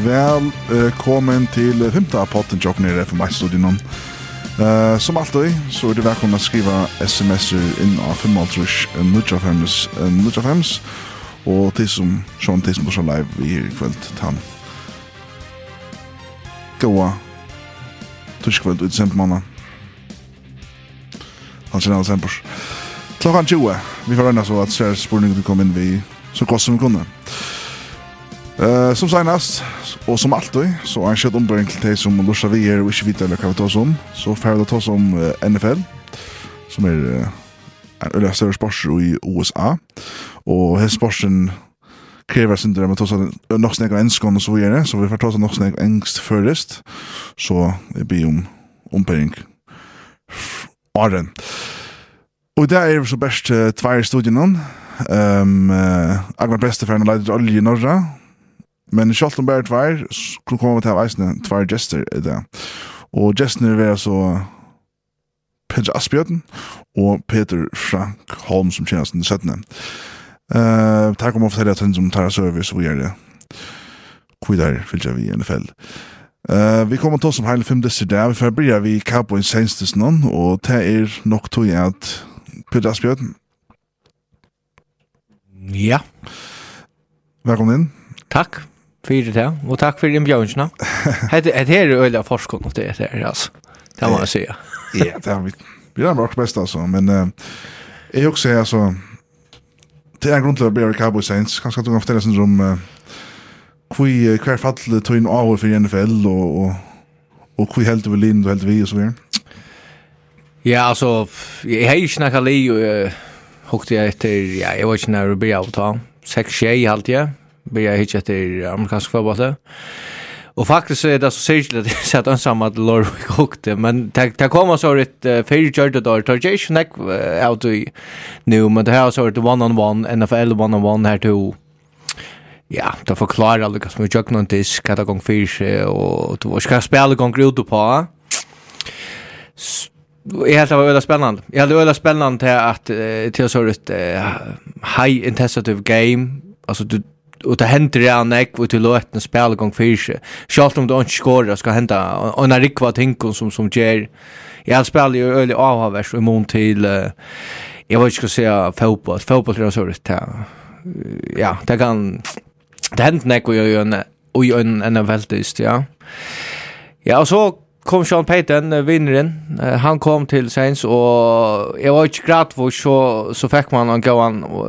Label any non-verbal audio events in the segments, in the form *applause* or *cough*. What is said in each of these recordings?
Velkommen til femte potten jokken i FMI-studien. Uh, som alltid så er det velkommen å skrive sms'er inn av 5.5 Nudjafems Nudjafems og til som sånn til som på sånn live vi er i kveld til han Gåa Torskveld ut sent måned Han kjenner alle sempers Klokkan 20 Vi får rønne så at sær spurningen du kom inn vi så godt som vi kunne Klokkan Uh, som senast, og som alltid, så er jeg kjøtt ombrøring til de som lurer vi er og ikke vet eller hva vi tar oss om. Så får vi ta oss om uh, NFL, som er uh, en øyla større sports i USA. Og hele sportsen krever sin drøm å ta oss nok snakk av enskån og så videre, så vi får ta oss nok snakk av engst først. Så jeg blir om ombrøring. Åren. Og det er så best uh, tvær studien nå. Um, uh, Agnar Beste for en leider olje i Norra, Men selv om bare tvær, så kommer vi til eisene tvær gester i det. Og gestene vil så Peter Asbjørn og Peter Frank Holm som tjener den 17. Uh, takk om å fortelle at hun som tar service og gjør det. Hvor Kvidar fylgjer vi i NFL. Uh, vi kommer til oss om hele fem disse der. Vi får begynne vi Cowboys senest noen, og det er nok tog jeg at Peter Asbjørn. Ja. Velkommen inn. Takk fyrir det, og takk fyrir innbjørnsna. Det *laughs* er øyla forskon, forskånd, det er det, altså. Det må jeg si. Ja, det er vi. Vi er nok best, altså, men uh, jeg også er, altså, det er en grunn til å bli Cowboy Saints. Kanskje at du kan fortelle oss om uh, hver fall tog inn av for NFL, og, og, og hvor helt du vil inn, du helt vi, og så videre. Ja, altså, jeg har ikke snakket li, og jeg hukte jeg etter, ja, jeg var ikke nær å bli av å ta. 6-6 halte jeg, började hitcha efter amerikansk fotboll. Och faktiskt så är det så särskilt så att satt samma att Lorvik hukte, men det kommer så ett fyrtjörd då, det är ju snack out i nu, men det här så ett one-on-one, NFL one-on-one här till Ja, det forklarar alle hva som er jøkken og disk, hva det gong fyrir seg, og du ska spille gong grud på. Jag helt det var veldig spennende. Jeg helt det var veldig till til till til så high intensive game, Alltså du och det händer ja näck och till låten spela gång för sig. Schalt om det inte skorar ska hända och rikva ting som som ger. Jag spelar ju öle avhavers och imorgon till jag vet inte ska säga fotboll. Fotboll är så det ja, det kan det händer näck och ju en och jag en en väldigt ja. Ja, så kom Sean Payton, vinneren. Han kom till Saints och jag var inte glad för så, så fick man en gåan och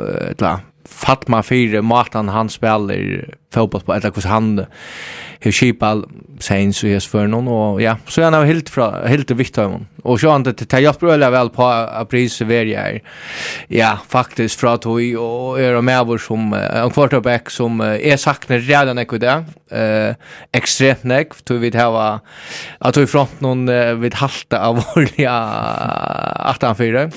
fatma man fyra matan han spelar fotboll på eller hur han hur skipal sen så hes för någon och ja så han har helt från helt viktigt och så han det tar jag spelar väl på apris Sverige ja faktiskt fra toy och är med vår som en quarterback som är saknar redan i det eh extremt näck to vi ha att vi front någon vid halta av olja ja 8 4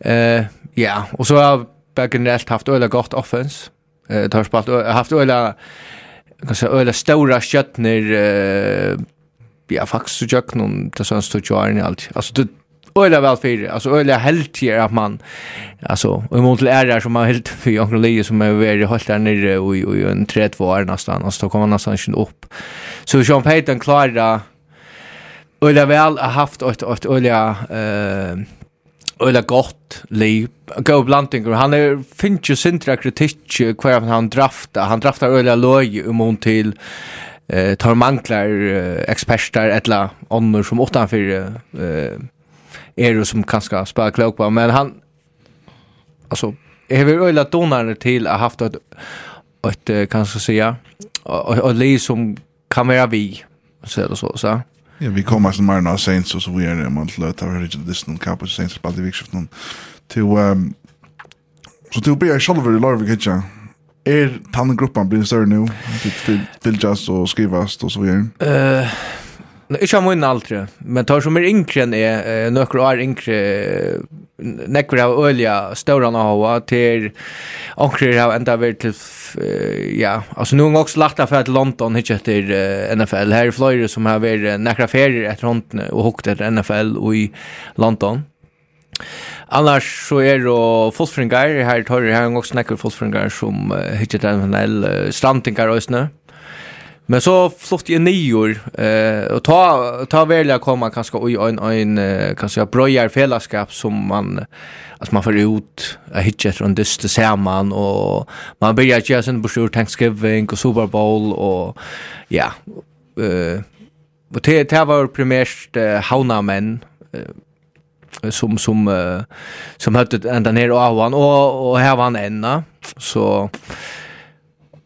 eh ja och så bara generellt haft öliga gott offens. Eh, tar spalt haft öliga kan säga öliga stora stjärnor eh ja faktiskt så jag någon det sån stod ju i allt. Alltså det öliga väl för alltså öliga helt ger att man alltså i mån till är som man helt för jag lägger som är väldigt hårt där nere och och en 3-2 är nästan och så kommer nästan inte upp. Så Jean Payton klarar öliga väl har haft ett ett öliga eh Öla gott liv. Go blanting han är finch ju sintra kritik kvar han drafta. Han draftar öla loj um hon till eh tar manklar eh, experter eller annor som utanför eh är det som kanske spela klok på men han alltså är väl öla donar till att haft ett ett kanske säga och, och, och, och som kan vara vi så eller så så Ja, vi kommer som Marna Saints och så vi är det man låt ta det Disney Cup kapus Saints på det vikskift någon till ehm så till blir själva i Larvik hitcha. Är tann gruppen blir större nu. Det vill just och skrivas och så vidare. Eh Nej, ikke har inte alltid. Men tar som är yngre än är, några er yngre, nekker av olja, stora av hava, till ångre har enda varit till uh, ja, alltså nu har också lagt affär till London hit efter uh, NFL här i Florida som har varit några ferier efter hon och hukt efter NFL och i London. Annars så är det fotfringar här tar det här också snackar fotfringar som uh, hit efter NFL uh, strantingar och snö. Men så flott jag nior eh och ta ta välja komma kanske oj en en kanske jag brojar fällskap som man alltså man får ut a hitch efter en dyst man och man börjar göra sin brochure Thanksgiving och Super Bowl och ja eh och det det var primärt eh, haunamän eh, som som uh, som hade ända ner av han och och här var han ända så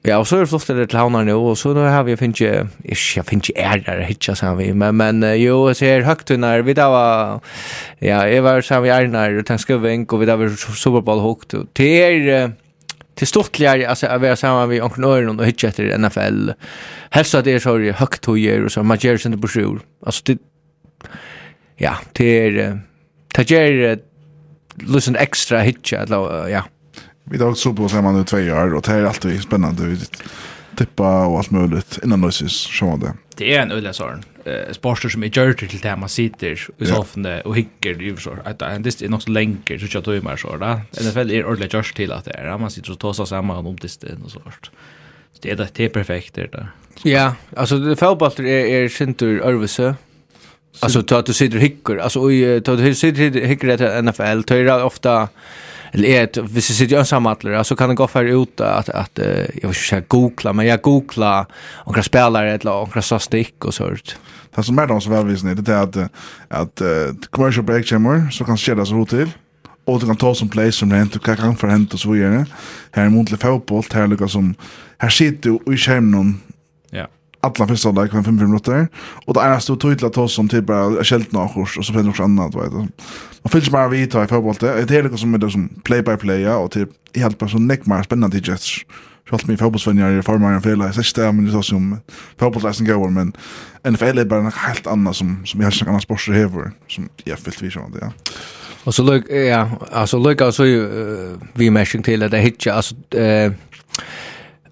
Ja, og så er det flott det till havnar nu og så har vi finns ikke, jeg finns ikke er der, hitcha sa vi men men jo så är högt när vi da var ja, jeg var så vi är og och tänker vi och vi där var superboll er, och till till stortligare alltså att vara samman vid onkel og hitcha etter NFL. Helst at det er så högt höjer og så man gör inte på sjur. Alltså det ja, det är det ger listen ekstra hitja, eller ja Vi har också på samman nu två år och det är alltid spännande. Vi tippa och allt möjligt innan noises så det. Det är en ödla sån. Eh sporter som är gjort till det man sitter i soffan och hickar ju så att det det är också länge så jag tror mer så där. NFL är ordentligt just till att det är man sitter och tar sig samman om det stället och sånt. Det är det är perfekt det där. Ja, alltså det fotboll är är syntur Örvesö. Alltså att du sitter hickar, alltså oj, att du sitter hickar det NFL, tar ofta eller är ett hvis jag sitter ensam så kan det gå för ut att att jag vill säga googla men jag googla och kan spela det eller och kan så stick och sånt. Det som är som så välvisning det är att att commercial break chamber så kan skälla så till och du kan ta som play som rent och kan för hänt och så vidare. Här är muntlig fotboll här liksom som här sitter du i skärmen alla första där kan 5 minuter och det ena stod tydligt att oss som typ bara skällt några och så finns också annat vet du. Man fylls bara vid i fotboll det är det hela som är det som play by play ja och typ helt bara så neck mer spännande just Sjalt mig fotbollsvänner i form av en fel. Jag ser men det som fotbollsläsen går men NFL är bara en helt annan som som jag kan annan sportser hever som jag fyllt vi sånt ja. Och så look ja, alltså look alltså vi meshing till det hitcha alltså eh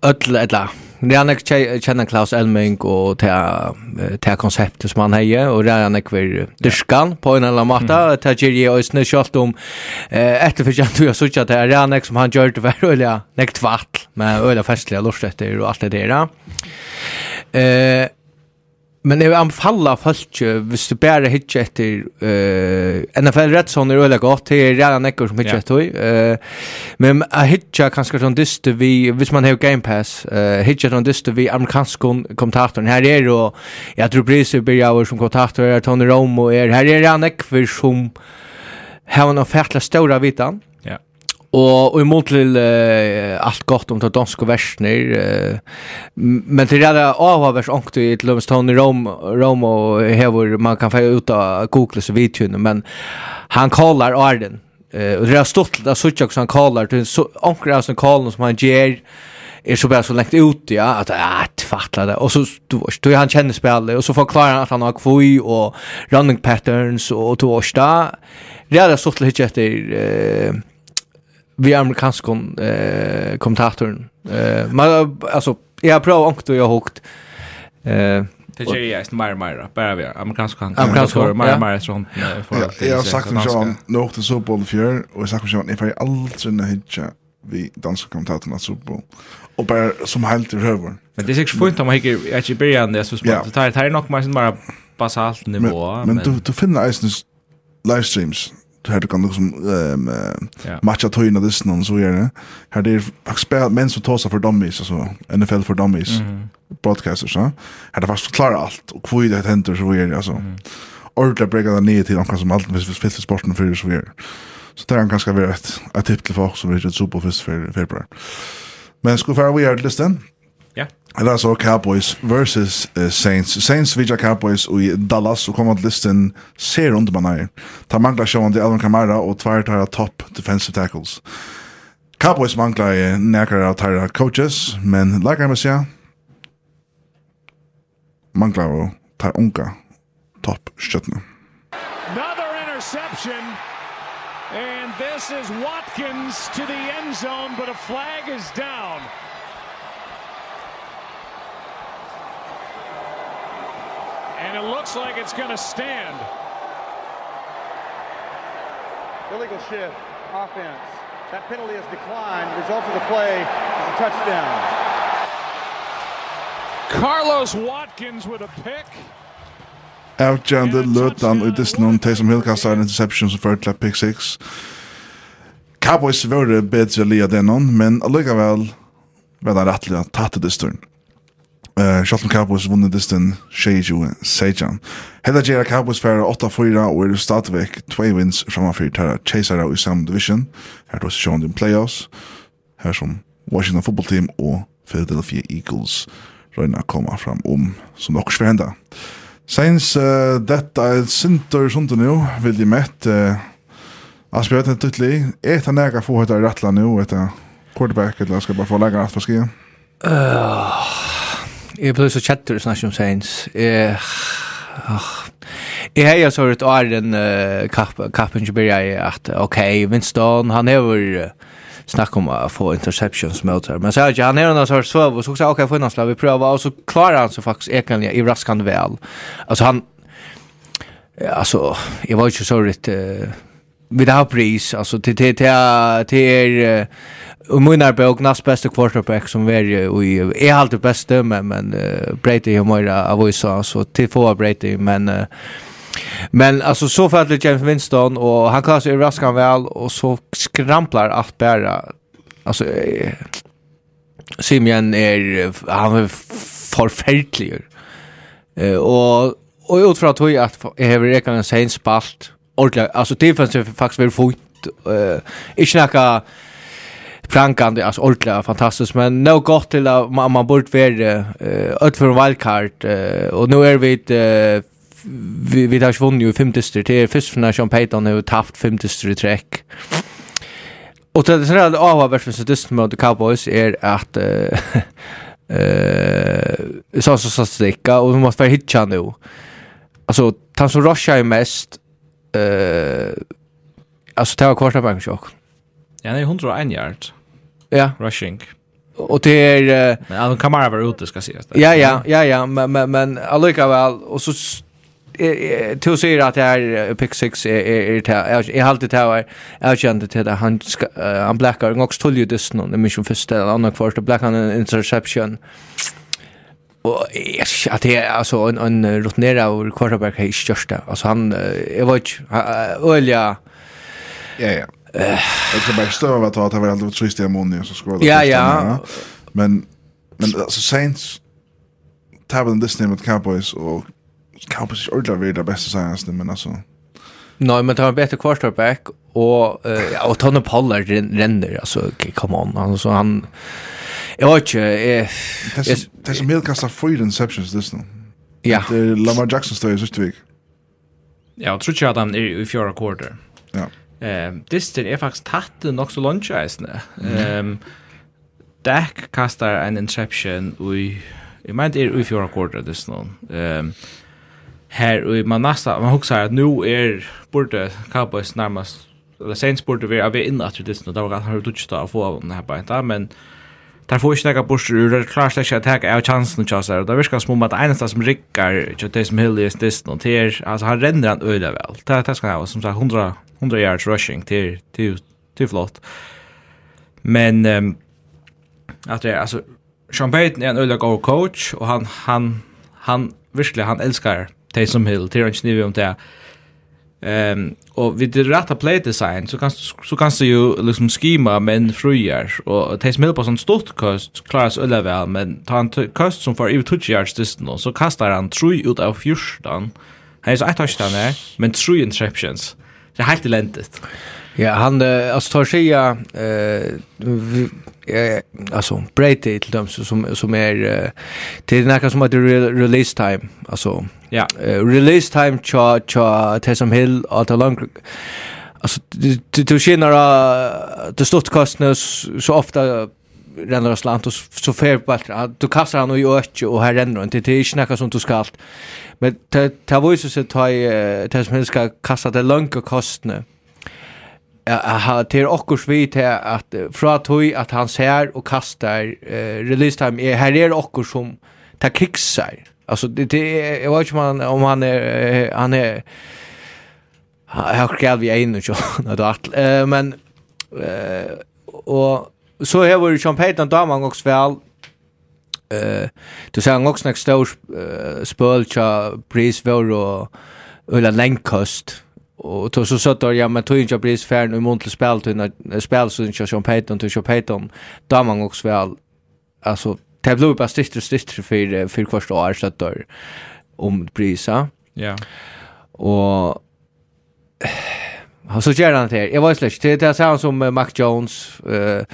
öll eller det er nok kjenner Klaus Elming og til konseptet som han heier, og det er nok for dyrskan på en eller annen måte, og det gjør jeg også kjølt om etterfyrkjent du har suttet at det er nok som han gjør det for øyla, nek tvart, med øyla festlige lortsetter og alt det der. Eh, Men jeg anfalla folk, hvis du bare hittar etter uh, NFL Redson er øyla godt, det er redan ekkur som hittar etter uh, Men jeg hittar kanskje sånn dyste vi, hvis man har Game Pass, uh, hittar sånn dyste vi amerikanskon kommentatoren. Her er jo, jeg tror Brise Birjauer som kommentator, er Tony Romo er, her er redan ekkur som har en fætla stora vitan. Ja. Og, og imot til uh, alt godt om det danske versner, uh, men til det av vers ångte i til Løvenstånd i Rom, Rom og hever, man kan feie ut av Google så vidtjene, men han kallar Arden, uh, og det er stått til det suttjak som han kallar, til ångre av sin kallar som han gjer, är så bara så längt ut ja att att fatta det och så du du han känner spelet och så förklarar han att han har kvoi och running patterns och då och det är så till efter eh vi amerikansk eh kommentatorn. Eh men alltså jag har provat också jag hukt. Eh Det är ju just mer mer bara vi amerikansk kan amerikansk mer mer sånt för jag har sagt att jag nog till så på fjör och jag sagt att jag ifall jag aldrig när hitcha vi danska kommentatorn att så på och bara som helt i över. Men det är säkert fint om man hickar att i början det så smart. Det här är nog mer sån bara basalt nivå men men du du finner ju livestreams här du kan liksom ehm yeah. matcha tojna this någon så gör det. Här det är faktiskt män som tar för dummies alltså NFL för dummies mm. broadcasters så. Här det faktiskt förklarar allt och hur det händer så gör det alltså. Mm. Ordentligt bräcka det ner till någon som allt finns för sporten för så gör. Så det kan ganska vara ett, ett tips till folk som vill köra superfisk för februari. Men ska vi få vi är listan. Det er så Cowboys versus uh, Saints. Saints vidja Cowboys i Dallas og kommer til listen ser under man er. Ta mangla sjåan til Alvin Kamara og tvær tar top defensive tackles. Cowboys mangla i nekker av tar coaches, men like jeg må si, mangler og tar unga top skjøttene. Another interception and this is Watkins to the end zone but a flag is down. And it looks like it's going to stand. Illegal shift, offense. That penalty has declined. Result of the play is a touchdown. Carlos Watkins with a pick. Outjande Lutan i Disney Taysom som kastar en interception som fører til pick 6. Cowboys var det bedre lia denon, men allikevel var det rettelig at tatt i disturn. Uh, Charlton Cowboys vunnet distan 22-16. Hedda gjerra Cowboys færa 8-4 og er stadigvæk 2 wins framafyrir tæra Chasera i samme Division. Her tås sjånd i playoffs. Her som Washington Football Team og Philadelphia Eagles røyna koma fram om som nokkur svenda. Seins uh, detta er sinter sundur nu, vil de mett uh, Asbjørn er tyttelig. Er det nægge få høyta i rattla nu, etter quarterback, eller skal jeg bare få leggere at for skia? Uh, Jeg ble så kjetter snakk om Saints. Jeg... Jeg har så rett år den kappen som blir jeg at, ok, Winston, han er jo snack om att få interceptions mot här. Men så att han är någon sorts sov och så också okej för någon slag vi prövar och så klarar han så faktiskt ekanliga i raskande väl. Alltså han alltså jag var ju så rätt vid har pris alltså till till till till och munnar på näst bästa quarterback som är ju är alltid bästa men men Brady har mer av så så till få Brady men Men alltså så fattade James Winston och han klarar sig raskan väl och så skramplar allt bara. Alltså Simian är han är förfärlig. uh, och och utifrån att jag har räknat en sen spalt ordentligt. Alltså defensivt faktiskt väldigt fint. Eh, inte några prankande alltså ordentligt fantastiskt men no gott till att man, man borde vara eh ut för wildcard uh, och nu är vi ett vi vi har vunnit ju fem dyster är först för när Sean Payton har tappat fem dyster i träck. Och det är det av värst för dyster mot Cowboys är att eh *laughs* eh så så så sticka och vi måste vara hitcha nu. Alltså han som rushar mest eh alltså det var quarterback chock. Ja, det är 101 yard. Ja. Rushing. Och det är uh, men han Kamara var ute ska sägas. Ja, ja, ja, ja, men men, men allika väl och så to säger att det är pick 6 är är är är alltid det här jag kände till att han han blackar och också tog ju det snön Det mission första andra kvarta blackar en interception. Och jag att det alltså en en rutnera och quarterback är största. Alltså han jag vet olja. Ja ja. Eh, det bara stöva vad att han var alltid trist i Ammonia så skulle. Ja ja. Men men alltså Saints tabellen en Disney mot Cowboys och Cowboys är ordentligt det bästa science men alltså Nej, men det var en bättre quarterback och uh, och Tony Pollard ränner alltså come on alltså han Jag vet inte. Det är som helt kastar fyra interceptions, just nu. Ja. Det är Lamar Jackson står i sista vik. Ja, jag tror inte att han är i fjärde quarter. Ja. Ehm, dyster är faktiskt tatt nog så långt jag Ehm, Dak kastar en interception i Jeg det er i fjorda kortet dess nå. Um, her man Manasta, man husker at nå er borte Cowboys nærmest, eller Saints borte vi er inne inn at dess nå, det var ganske hørt utstå å få av denne her beinta, men Där får ju snäcka bort ur det klart släcks att ta av chansen och chanser. Det verkar som att ena som rickar till det som Hill är det. någon till alltså han ränner han öde väl. Det det ska ha som sagt 100 100 yards rushing till till till flott. Men um, att det alltså Sean Payton är en öde god coach och han han han verkligen han älskar Taysom Hill till han knivar om det. Ehm och vid det rätta play design så kan så kan du ju liksom skema men fruar och det smäller på sån stort kost klaras ölla väl men ta en kost som för över 20 yards distan så kastar han tre ut av 14. Han är så ett touchdown där men tre interceptions. Det är helt eländigt. Ja, han alltså tar sig eh eh, alltså Brady till dem som som är till näka som att release time alltså ja yeah. release time cha cha Taysom Hill att lång alltså du du känner att det stort kostnas så ofta renner av slant og så fer bättre. Du kastar han og i øtje og her renner han. Det er ikke nekka som du skalt. Men det viser seg til at det som helst skal kasta det langt kostene aha det okkurs vi svårt att fra tog att han ser och kastar uh, release time är här är okkurs som tar kicksar Alltså det, det jag vet inte man om han är han är jag skrev vi en och så eh men eh och så här var ju champagne då man också väl eh du säger också nästa stor spölcha pris var och eller Längkost och då så satt där ja men tog inte pris färn och till spel till när spel så inte som Peyton till Peyton där man också väl alltså det blev bara stitter stitter för för första år så där om prisa. Ja. Och han så gör han det. Jag var släkt det det är som Mac Jones eh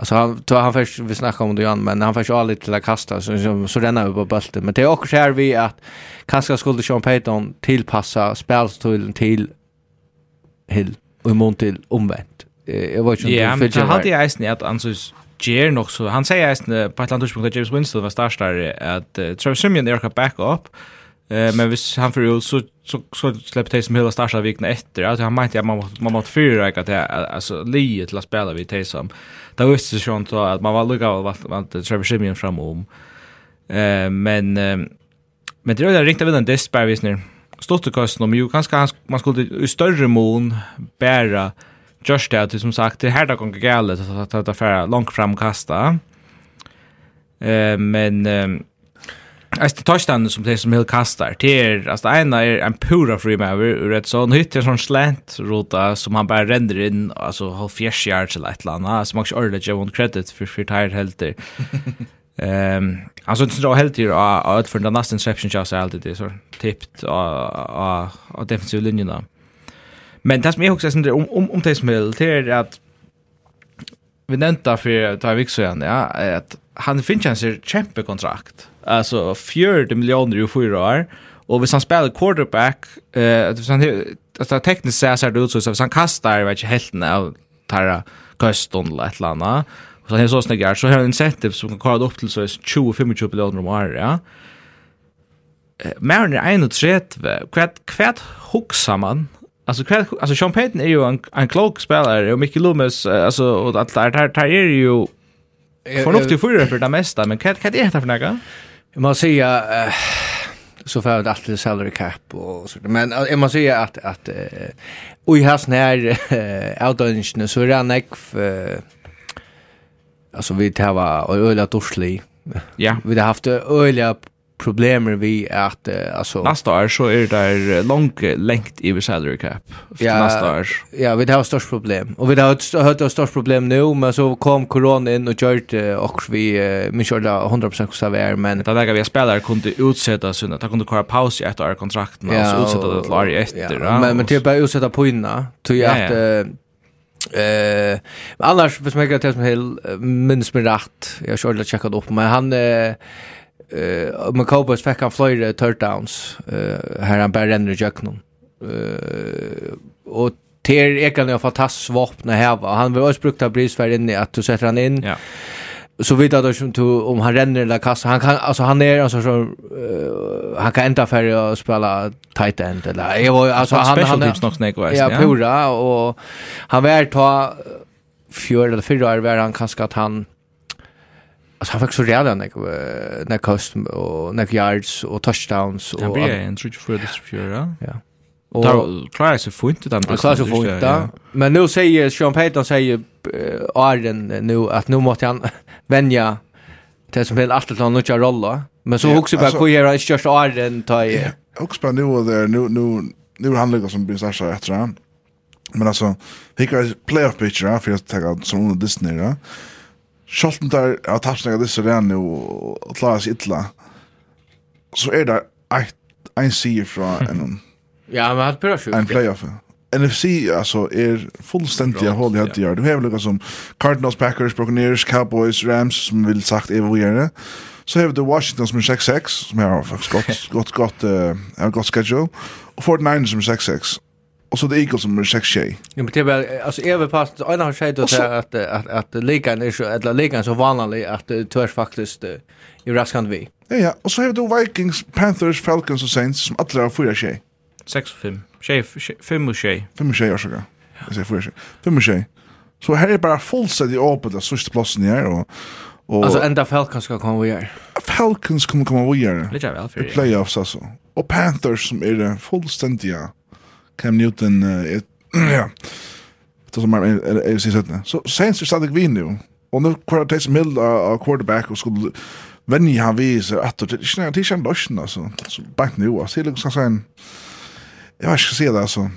Alltså han tog han först vi snackar om det igen men han först all lite till kasta så så, så renna vi på bulten men det är också här vi att kanske skulle Sean Payton tillpassa spelstolen till hill og imon til omvendt. Jeg var ikke om yeah, du fyllt Ja, men han hadde ju eisen i at han synes ger nog så han säger eisen på ett annat landtidspunkt att James Winston var starstare att uh, Travis Simeon är också backup Eh men hvis han för ut så så så släppte det som hela starta vikna efter. Alltså han menade att man måste man måste fyra att det alltså lije till att spela vid det som. Då visste ju sånt att man var lugga av att vart Trevor Simeon fram om. Eh men men det är ringt av den dispärvis nu stottekosten om ju ganska man skulle i större mån bära just det att som sagt det här där gånger galet att att affära långt fram kasta. Eh men eh Alltså touchdown som det som helt kastar. Det är alltså ena är en pura free man ur rätt sån hytt en sån slant rota som han bara render in alltså halv fjärs yards eller ett eller annat. Alltså man jag want credit för för tired helt. *laughs* Ehm alltså det drar helt till att för den nästa interception just alltid det så tippt och och defensiv linjen där. Men det som jag också syns om om om det som är det är att vi nämnde för ta vik så igen ja att han finns en sig kämpe kontrakt. Alltså 40 miljoner i fyra år och hvis han spelar quarterback eh att han alltså tekniskt ser så ut så hvis han kastar vet inte helt av tarra Koston eller ett eller annat så han har så snäggar så har han incentive som kan kalla upp till så 20-25 miljoner om året, ja. Mer än 31, kvärt kvärt huxar man. Alltså kvärt alltså Sean Payton är ju en en klok spelare och Mickey Loomis alltså och allt där där där är ju förnuftig förare för det mesta, men kvärt kvärt är det för några. Man säger uh, så får det alltid salary cap och så men uh, jag måste säga att att uh, och i hans snär uh, outdoingen så är det en alltså vi tar var öliga dorslig. Ja. Vi har haft öliga problem vi att uh, alltså nästa år så är det där långt längt i salary cap ja, nästa år. Ja, vi har störst problem. Och vi har hört det störst problem nu men så kom corona in och gjorde uh, och vi uh, men körde 100% konserver men det där vi spelare kunde utsätta sig att kunde köra paus i ett år kontrakten ja, och så utsätta det till år efter. Ja, men men det bara utsätta på innan. Tror jag att Eh, annars hvis man gör som hel minns mig rätt. Jag har checka checkat upp men han eh uh, med Cowboys fick han flera downs eh här han bara ränner jöknon. Eh och Ter Ekan är fantastiskt vapen här va. Han vill också brukt av brisfärd inne att du sätter han in. Ja så vet jag då inte om han ränner eller kassa. Han kan alltså han är alltså så uh, han kan ända för att spela tight end eller jag var alltså han han special nog snack wise. Ja, pura och han var ta fjör eller fyra år var han kanske att han Alltså han fick så rejäla när när kost och när yards och touchdowns och han det är tror jag för det fjör, ja. Och då klarar sig fint utan det. Klarar sig fint. Men nu säger Sean Payton säger Arden nu att nu måste han vänja det som helt alltid har några rolla. Men så också bara hur jag just åren tar ju. Också bara nu och där nu nu nu är han lika som blir så efter han. Men alltså vilka playoff pitcher för att ta som under Disney då. Schalten där har tapsnäga det så där nu och klarar sig illa. Så är det ett en sier från *laughs* en Ja, men han spelar sjukt. En playoff. NFC alltså är fullständigt jag håller jag gör. Du har lika som Cardinals, Packers, Buccaneers, Cowboys, Rams som vill sagt är vidare. Så har the Washington som är 6-6 som har faktiskt *laughs* gott gott gott eh gott schedule och 49ers som är 6-6. Och så The Eagles som är 6-6. Ja, men det är alltså är väl fast en har skett att att att att ligan är så eller ligan så vanlig att törs faktiskt i raskant vi. Ja ja, och så har du Vikings, Panthers, Falcons och Saints som alla har 4-6. 6 och 5. Tjej, fem och tjej. Fem och tjej, jag ska. Jag säger fyra tjej. Fem och tjej. Så här är bara fullständigt öppet åpet av sista platsen här och Och alltså ända Falcons ska komma och göra. Falcons kommer komma vidare. Lite väl för. I playoffs alltså. Och Panthers som är det fullständiga Cam Newton är *clears throat* ja. Det som är så sätt. Så Saints är stadigt nu. Och nu kvar som mill av quarterback och skulle vänja han vid att det är inte en lösning alltså. Så back nu. alltså. det är liksom så en jag vet inte se det alltså.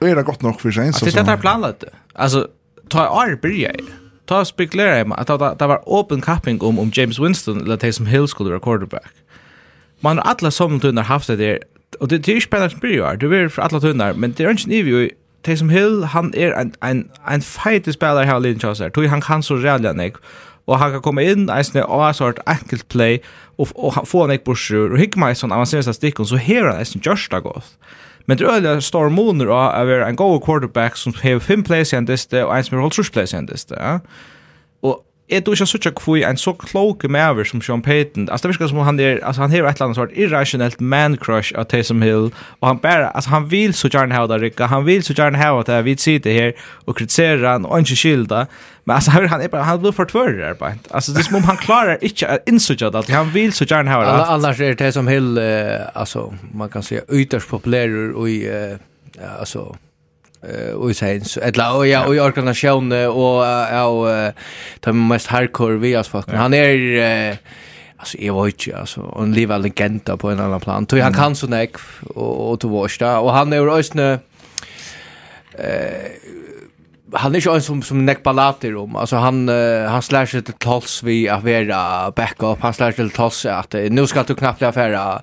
Är det gott nog för sig. Alltså, det är planlagt. Alltså, ta år börja. jag. Ta spekulera i att det var open capping om, om James Winston eller Taysom Hill skulle vara quarterback. Man har alla som tunnar haft det där. Och det, det är ju spännande som börjar. Du är för alla tunnar. Men det är inte nivå Taysom Hill, han är en, en, en fighter spelare här i linjen. Tror han kan så rädda nek og han kan komme inn eisne og ha sort enkelt play og, og få en ekborsur og hygge meg sånn avancerende stikken så her han eisne gjørst det godt Men det er øyelig stor måneder av å være en god quarterback som har fem plays i en diste og en som har holdt trus plays i en diste, ja är du ikke så tjock för en så klok maver som Sean Payton. altså det virker som han er, altså han har et eller annet sort irrationellt man crush av Taysom Hill og han bare, altså han vil så gjerne ha det Rikka, Han vil så gjerne ha det vi ser det här och kritisera han og ikke skilda. Men altså han han er bare, han blir for förtvärrad bare, altså det er som om han klarar inte att inse att han vil så gjerne ha det. Alla annars är Taysom Hill eh, alltså man kan säga ytterst populär och i eh, alltså och sen så eller och ja och jag kan sjönne och ja de mest hardcore vi as fuck. Han är alltså jag var ju alltså en leva legenda på en annan plan. Tror han kan så näck och och då där och han är ju eh han är ju en som som näck ballater om. Alltså han han slår sig till tals vi att vara backup. Han slår sig till tals att nu ska du knappt affära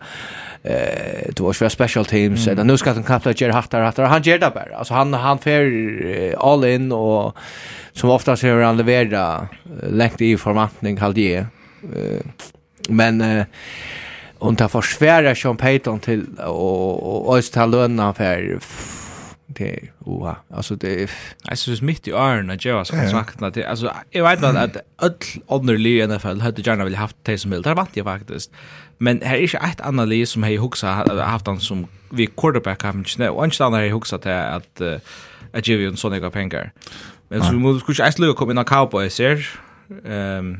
eh det var ju special teams mm. nu ska han kapta ger Hattar Hattar han ger det bara alltså han han fer all in och som ofta ser han leverera längt i förmattning kallt det men eh, och ta försvära Sean Payton till och och ta löna för det oha alltså det alltså det mitt i örn att jag ska sakna det. Alltså jag vet inte att öll andra ligan i alla fall hade gärna vill haft Taysom Hill. Vill där vart jag faktiskt Men her er ikke et annet liv som har huxat haft han som vi quarterback har ikke det, og ikke annet har jeg huxat till at uh, att ge en sånn sån penger. Men så vi ikke kanske ens komme inn av Cowboys her, Ehm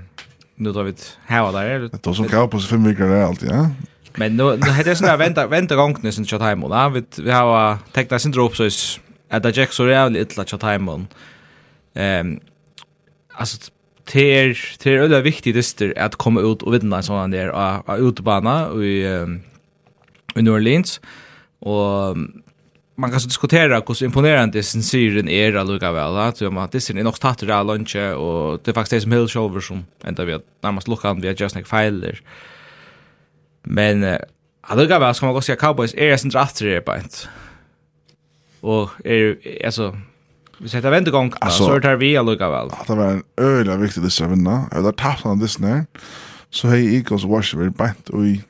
nu tar vi et hava der. Det är som Cowboys fem veckor där alltid, ja. Men nu nu hade jag såna vänta vänta gång nu sen chatta hemma. Ja, vi vi har tekna sin drop så att det Jack så jävligt illa chatta hemma. Ehm alltså det er, det er veldig viktig dyster at komme ut og vinne en sånn der av, av utebana i, um, i New Orleans. Og man kan så diskutera hur imponerande sin syren är alluga väl att jag menar det är nog startar alla lunch och det är faktiskt det som helt shower som ända vi att närmast lucka vi har just like failer men alluga väl ska man gå se Cowboys är sin drafter på ett och är alltså Vi sätter vänta gång alltså så tar vi alluga väl. Det var en öliga viktig det ska vinna. Jag har tappat den this när. Så hej Eagles Wash vi bant och i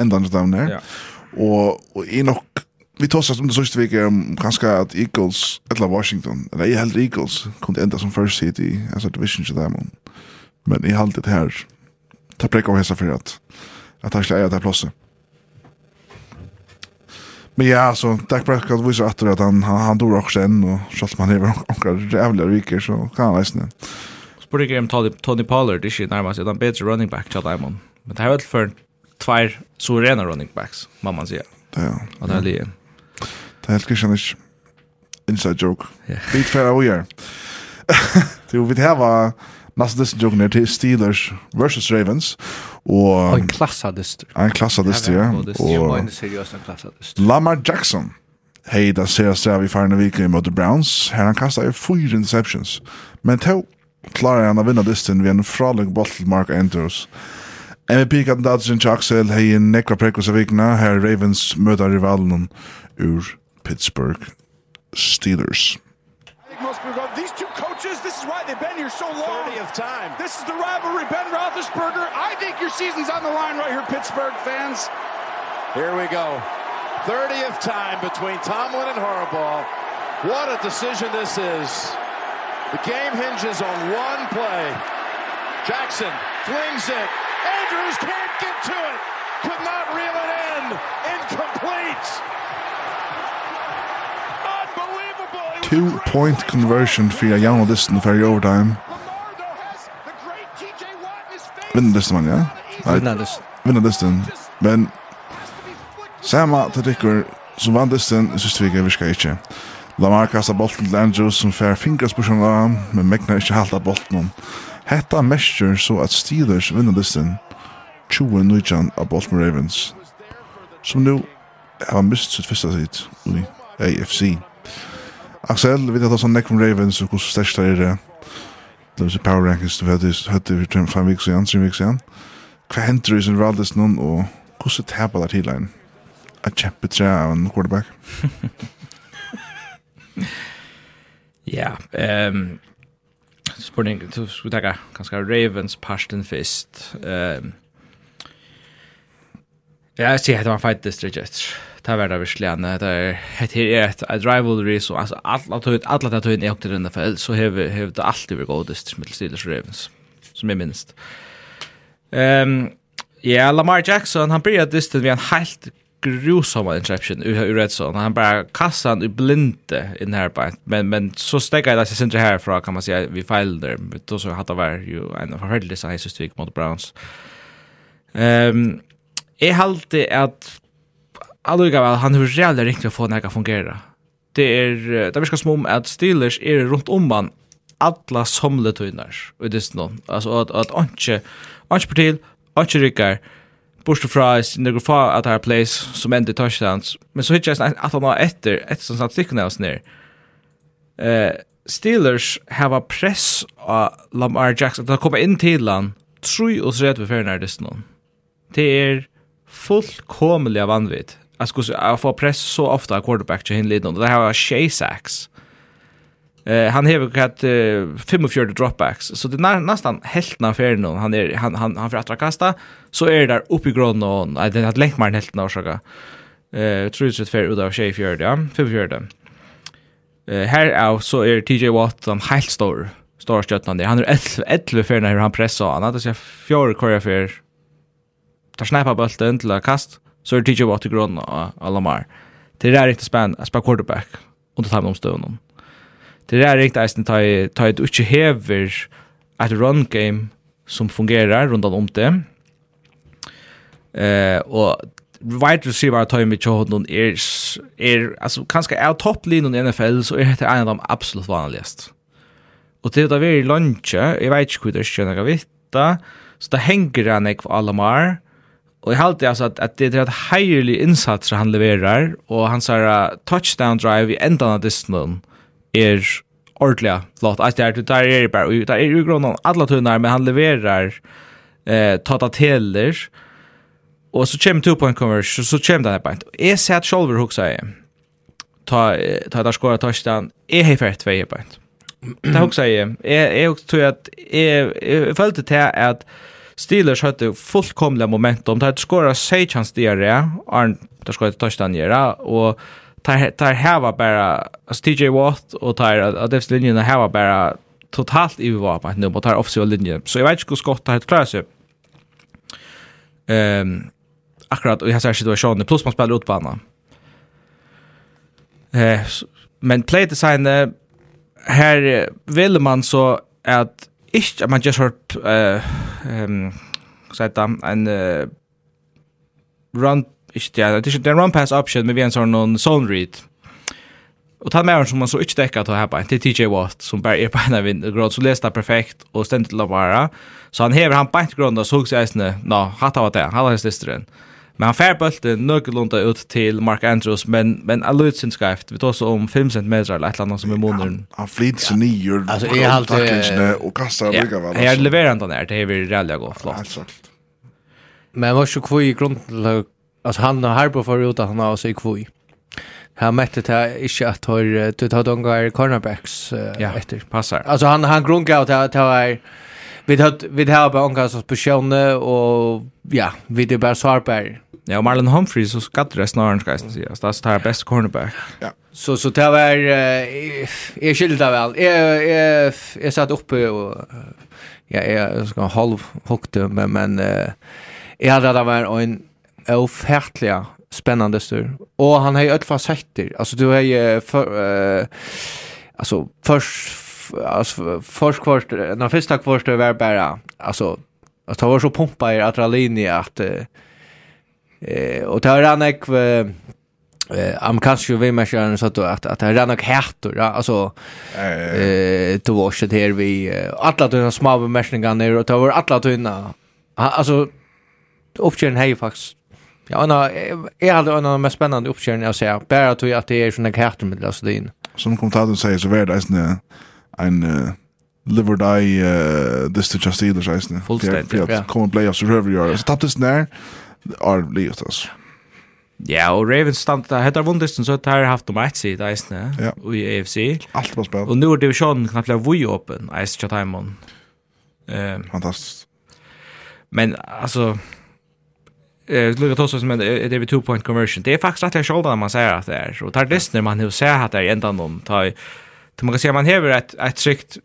ändan down där. Ja. Och och i nok vi tar oss om det sista veckan om kanske att Eagles eller Washington eller jag helt Eagles kunde ända som first seed i alltså division så dem. men. Men i haltet här. Ta präck av häsa för att att han ska äga det här. Men ja, så Dak Prescott visar att att han han, han dog också än och så att man lever några *laughs* jävla viker så kan han läsna. Spår det game Tony Tony Pollard det shit närmast utan bättre running back till Diamond. Men det har väl för två suveräna running backs, må man säger. Ja. Och det är det. här är kristian en inside joke. Bit för vad gör. Det vill det här var Nästa dist jogen ner till Steelers versus Ravens. Och en klassadist. En klassadist, ja. Och en seriös klassadist. Lamar Jackson. Hej, där ser jag sig i förra veckan mot Browns. Här han kastade fyra interceptions. Men då klarar han att vinna disten vid en fralig boll till Mark Andrews. MVP-kandidat sin Axel hei en nekra prekos av vikna, her Ravens møter rivalen ur Pittsburgh Steelers. They've been here so long. 30th time. This is the rivalry, Ben Roethlisberger. I think your season's on the line right here, Pittsburgh fans. Here we go. 30th time between Tomlin and Harbaugh. What a decision this is. The game hinges on one play. Jackson flings it. Andrews can't get to it. Could not reel it in. Incomplete. two-point conversion for a young listen for your overtime. Vinner listen man, ja? Vinner listen. Vinner listen. Men samma Sama Tadikur som vann listen i siste vike virka ikke. Lamar kastar bolten til Andrews som fær fingerspørsmål av ham, men mekna ikke halta bolten. Hetta mestur så at Steelers vinner listen 20-19 av Baltimore Ravens, som nu har mist sitt fyrsta sitt i AFC. Axel, vi vet att han är från Ravens och hur störst är det. Det är power rankings du hade hade vi trim fem veckor sedan, tre veckor sedan. Kventer is in Raldes någon och hur så tappar det hela in. Att chappa tre av en quarterback. *laughs* Ja, ehm spurning du skulle ta ganska Ravens Paston Fist. Ehm Ja, jeg sier at det var fight district det var det virkelig. Det er et her et, et rivalry, så altså, alla tøyt, alla det inn i opp i NFL, så har det alltid vært godest med Steelers og Ravens, som jeg minst. Um, ja, Lamar Jackson, han blir distant ved en helt grusamma interception ur, ur red zone. Han bara kastar han i blinde in här bara. Men, men så stäcker jag sig inte härifrån kan man säga vi failade. Men då så hade det varit ju en förhördelse han i Sustvik mot Browns. Um, Jeg halte att Allikevel, han har reellig ringt til å få den fungera. Det er, det virker som om at Steelers er rundt om han alla somletøyner i disse noen. Altså at, at anki, anki partil, anki rykker, bortsett fra nekker fa at her place, som ender touchdowns. Men så hittar jeg at han har etter, etter som statistikken er oss ned. Uh, Steelers har press av Lamar Jackson. at han kommer inn til han, tru og sred ved ferien er disse noen. Det er fullkomelig vanvitt jag skulle jag får press så ofta av quarterback till hin Lidon. Det här var Shay sacks. Eh han har kat uh, 45 dropbacks. Så det är nästan helt när för någon han är han han han för att kasta så är det där uppe i grunden och nej det har längt mer helt när så. Eh tror det för ut av Shay fjärde, ja. 54. Eh här är så är TJ Watt som helt stor. Stor stjärnan där. Han är 11 11 för när han pressar. Han hade så fjärde kvar för tar snappa bulten til å kast så är det TJ Watt i grunden av Lamar. Det är riktigt spännande att spela quarterback under time omstånden. Det är riktigt eisen ta i ta ett uche hever ett run game som fungerar runt om det. Eh och wide receiver tar ju med Jordan är är alltså kanske är topplinjen i NFL så är det en av de absolut vanligaste. Og til det var i lunge, jeg vet ikke hva det er skjønner jeg vitt, så det henger han ikke for Alamar, mer, Och jeg halte alltså att, at det är et heierlig insats han levererar och hans uh, touchdown drive i ändan av distan er ordentlig flott. Alltså där där är det bara där är ju grunden alle tunnar men han levererar eh tata teler, och så kommer two point conversion så kommer den bare. Jeg ser at shoulder hook säger. Ta ta der skåret touchdown är helt rätt två bare. Det hook säger är är också tror jag att är følte til att Steelers hade fullkomliga momentum. De hade skorat sig chans där. Arn De skorat ett touchdown göra och tar tar hava bara alltså TJ Watt och tar att det linjen hava bara totalt i var på nu på tar offensiva linjen. Så jag vet inte hur skott tar klarat sig. Ehm um, akkurat och jag ser situationen plus man spelar ut på annan. Eh men play design här vill man så att ich man just hört äh ähm seit da ein run ich ja det är en run pass option med en sån någon zone read. Och ta med som man så inte täcka att ha på till TJ Watt som bara är på en vind grad så lästa perfekt och ständigt lavara. Så han häver han på grund och såg sig nästan. Nå, hatta vad det. Han har hästestren. Men han fær bulten nøkkelunda ut til Mark Andrews, men, men a sin skrift, Vi tar så om 5 cm eller et eller annet som er måneden. Han, han flyter seg nyer, altså, jeg har alltid... og kastar ja, lykka vel. Jeg er leverant han her, det er vi rally gå, flott. Men var ikke kvui i grunn til altså han har Harbo for ut at han har også i kvui. Han mette til ikke at hör du tar de cornerbacks uh, ja, etter. Passar. Alltså han han grundgav att det var Vi har vi har bara några som och ja, vi det bara sårbär. Ja, och Marlon Humphreys så skattar det snarare ska jag säga. Det är tar bäst cornerback. Ja. Så så det var är skilda väl. Jag jag jag satt uppe och ja, jag ska halv hukte men men jag hade det var en ofärtliga spännande stur. Och han har ju öll fast hettir. Alltså du har ju för eh alltså först alltså först kvart när första kvart var bara alltså att det var så pumpa i adrenalin att eh och det rann ek eh amerikanska VM-matchen så att att att det är ek härtor ja alltså eh det var det här vi alla de små matchningar ner och ta var alla tunna alltså uppkörn hej faktiskt Ja, och är hade en av de mest spännande uppkörningarna jag ser. Bara att det är såna härtor med Laslin. Som kommentatorn säger så är det en en uh, liver die uh, this to just either size nu. Fullständigt, ja. Kommer playoffs och över gör. Så tapptes när är livet alltså. Ja, og Ravens stand där. Heter vunnit så har haft dem ett sida i Och i AFC. Allt var spel. Och nu är divisionen knappt blev vi öppen. Ice chat Timon. Ehm fantastiskt. Men alltså eh lukar tossa som en det two point conversion. Det är faktiskt att jag skaldar man säger att det är. Och tar det när man hur ser att det är ändan någon tar man kan säga man häver ett ett strikt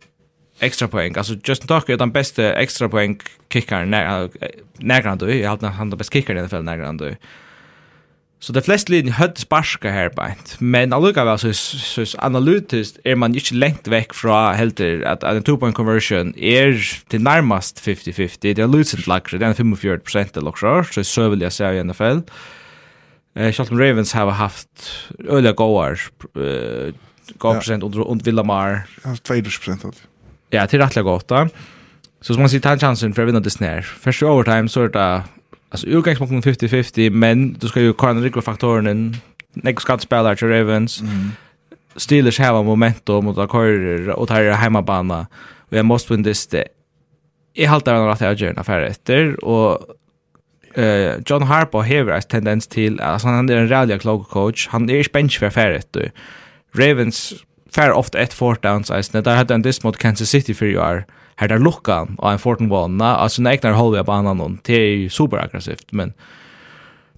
extra poäng. Alltså Justin Tucker är den bästa extra poäng kickaren när när han då. Jag hade han den bästa kickaren i alla fall när han då. Så de flesta linjer hade sparska här på ett. Men alluga väl så, så, så analytiskt är man inte längt väck från helter att, att en two-point conversion är till närmast 50-50. Det är lucent lagre, det är 45 procent eller så. Så så vill jag säga i NFL. Eh, Charlton Ravens har haft öliga goar eh, gav procent under, under Villa Ja, 2%. av det. Ja, till rättliga gott. Så som man ser ta chansen för att vinna det snär. Första overtime så är det alltså utgångspunkten 50-50, men du ska ju kalla den riktiga faktorn in. Nick Scott spelar till Ravens. Mm. Steelers har momentum mot Akarier och tar hemmabana. Och jag måste vinna det. Jag haltar den rätt jag gör en affär efter och eh John Harbaugh har en tendens till alltså han är en rally klok coach. Han är bench för affärer du. Ravens fær ofta ett fourth downs eisne. Der hadde han dist mot Kansas City for fyrir år. Her der lukka og en fourth and one. Altså, når egnar holder jeg på annan noen. Det er jo superaggressivt, men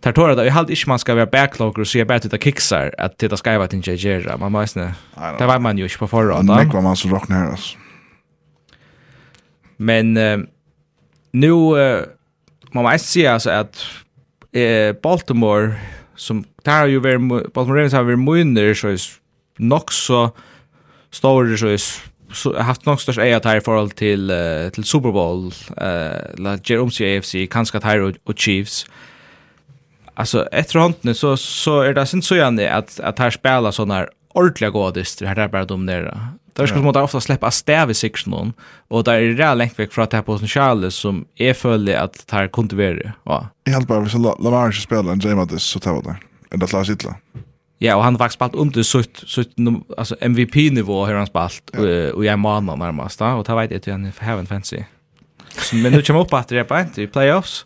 tar tåret det. jeg halte ikke man skal være backlogger och se bare att det kicksar att det være til inte gera. Man må eisne, Det var man jo ikke på förra. Det var man så rock ner oss. Men uh, nu uh, man må eisne si, altså, at uh, Baltimore som tar ju väl Baltimore Ravens har vært munner, så är nok så står så så haft nok størst eia här i förhåll till uh, till Super Bowl eh la Jerome AFC kanskje att og, og Chiefs alltså efter handen så så är det sen så gärna att att här spela såna här ordentliga det här där bara de där Där ska man ofta släppa stäv i sektionen och där är det där längt väck från att det här Charles som är följde att det här kunde vara. Ja. Jag hade bara så Lamar ska spela en James så tar det. Ända klarar sitta. Ja, och han har faktiskt spalt under till sitt sitt alltså MVP nivå har han spalt och jag manar närmast då och ta vet jag han har heaven fancy. Så men nu kommer upp att *laughs* det är på inte i playoffs.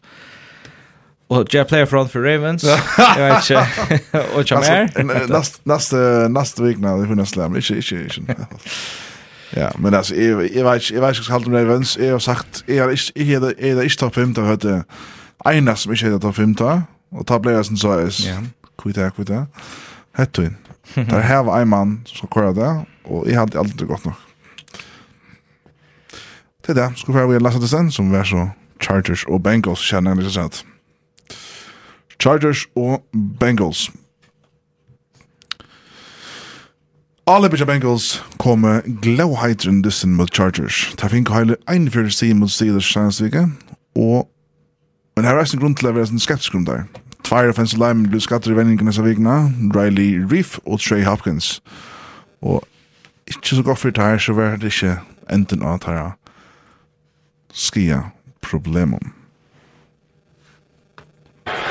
Och jag player front för Ravens. Jag vet inte. Och jag mer. Näst näst näst vecka när vi hunnas slam. Inte inte inte. Ja, men alltså jag jag vet jag vet jag håller med Ravens. Jag har sagt jag är inte jag är inte topp 5 hade Einar som ikke heter topp 5 og ta player jeg så er Ja. kvita kvita. her. Hettuin. Der heva en mann som kører det, og jeg hadde aldri gått nok. Det er det. Skulle være vi lasa det sen, som var så Chargers og Bengals, kjenner jeg ikke sett. Chargers og Bengals. Alle bitja Bengals kom glowheiter in dissen mot Chargers. Ta fink heile 41 siden mot Steelers senest vike, og men her er en grunn til å være en skeptisk grunn der. Tvær offensive linemen blir skatter i vendingen disse vikene, Riley Reef og Trey Hopkins. Og ikke så godt for det her, så var det ikke enden av det her skia problemen.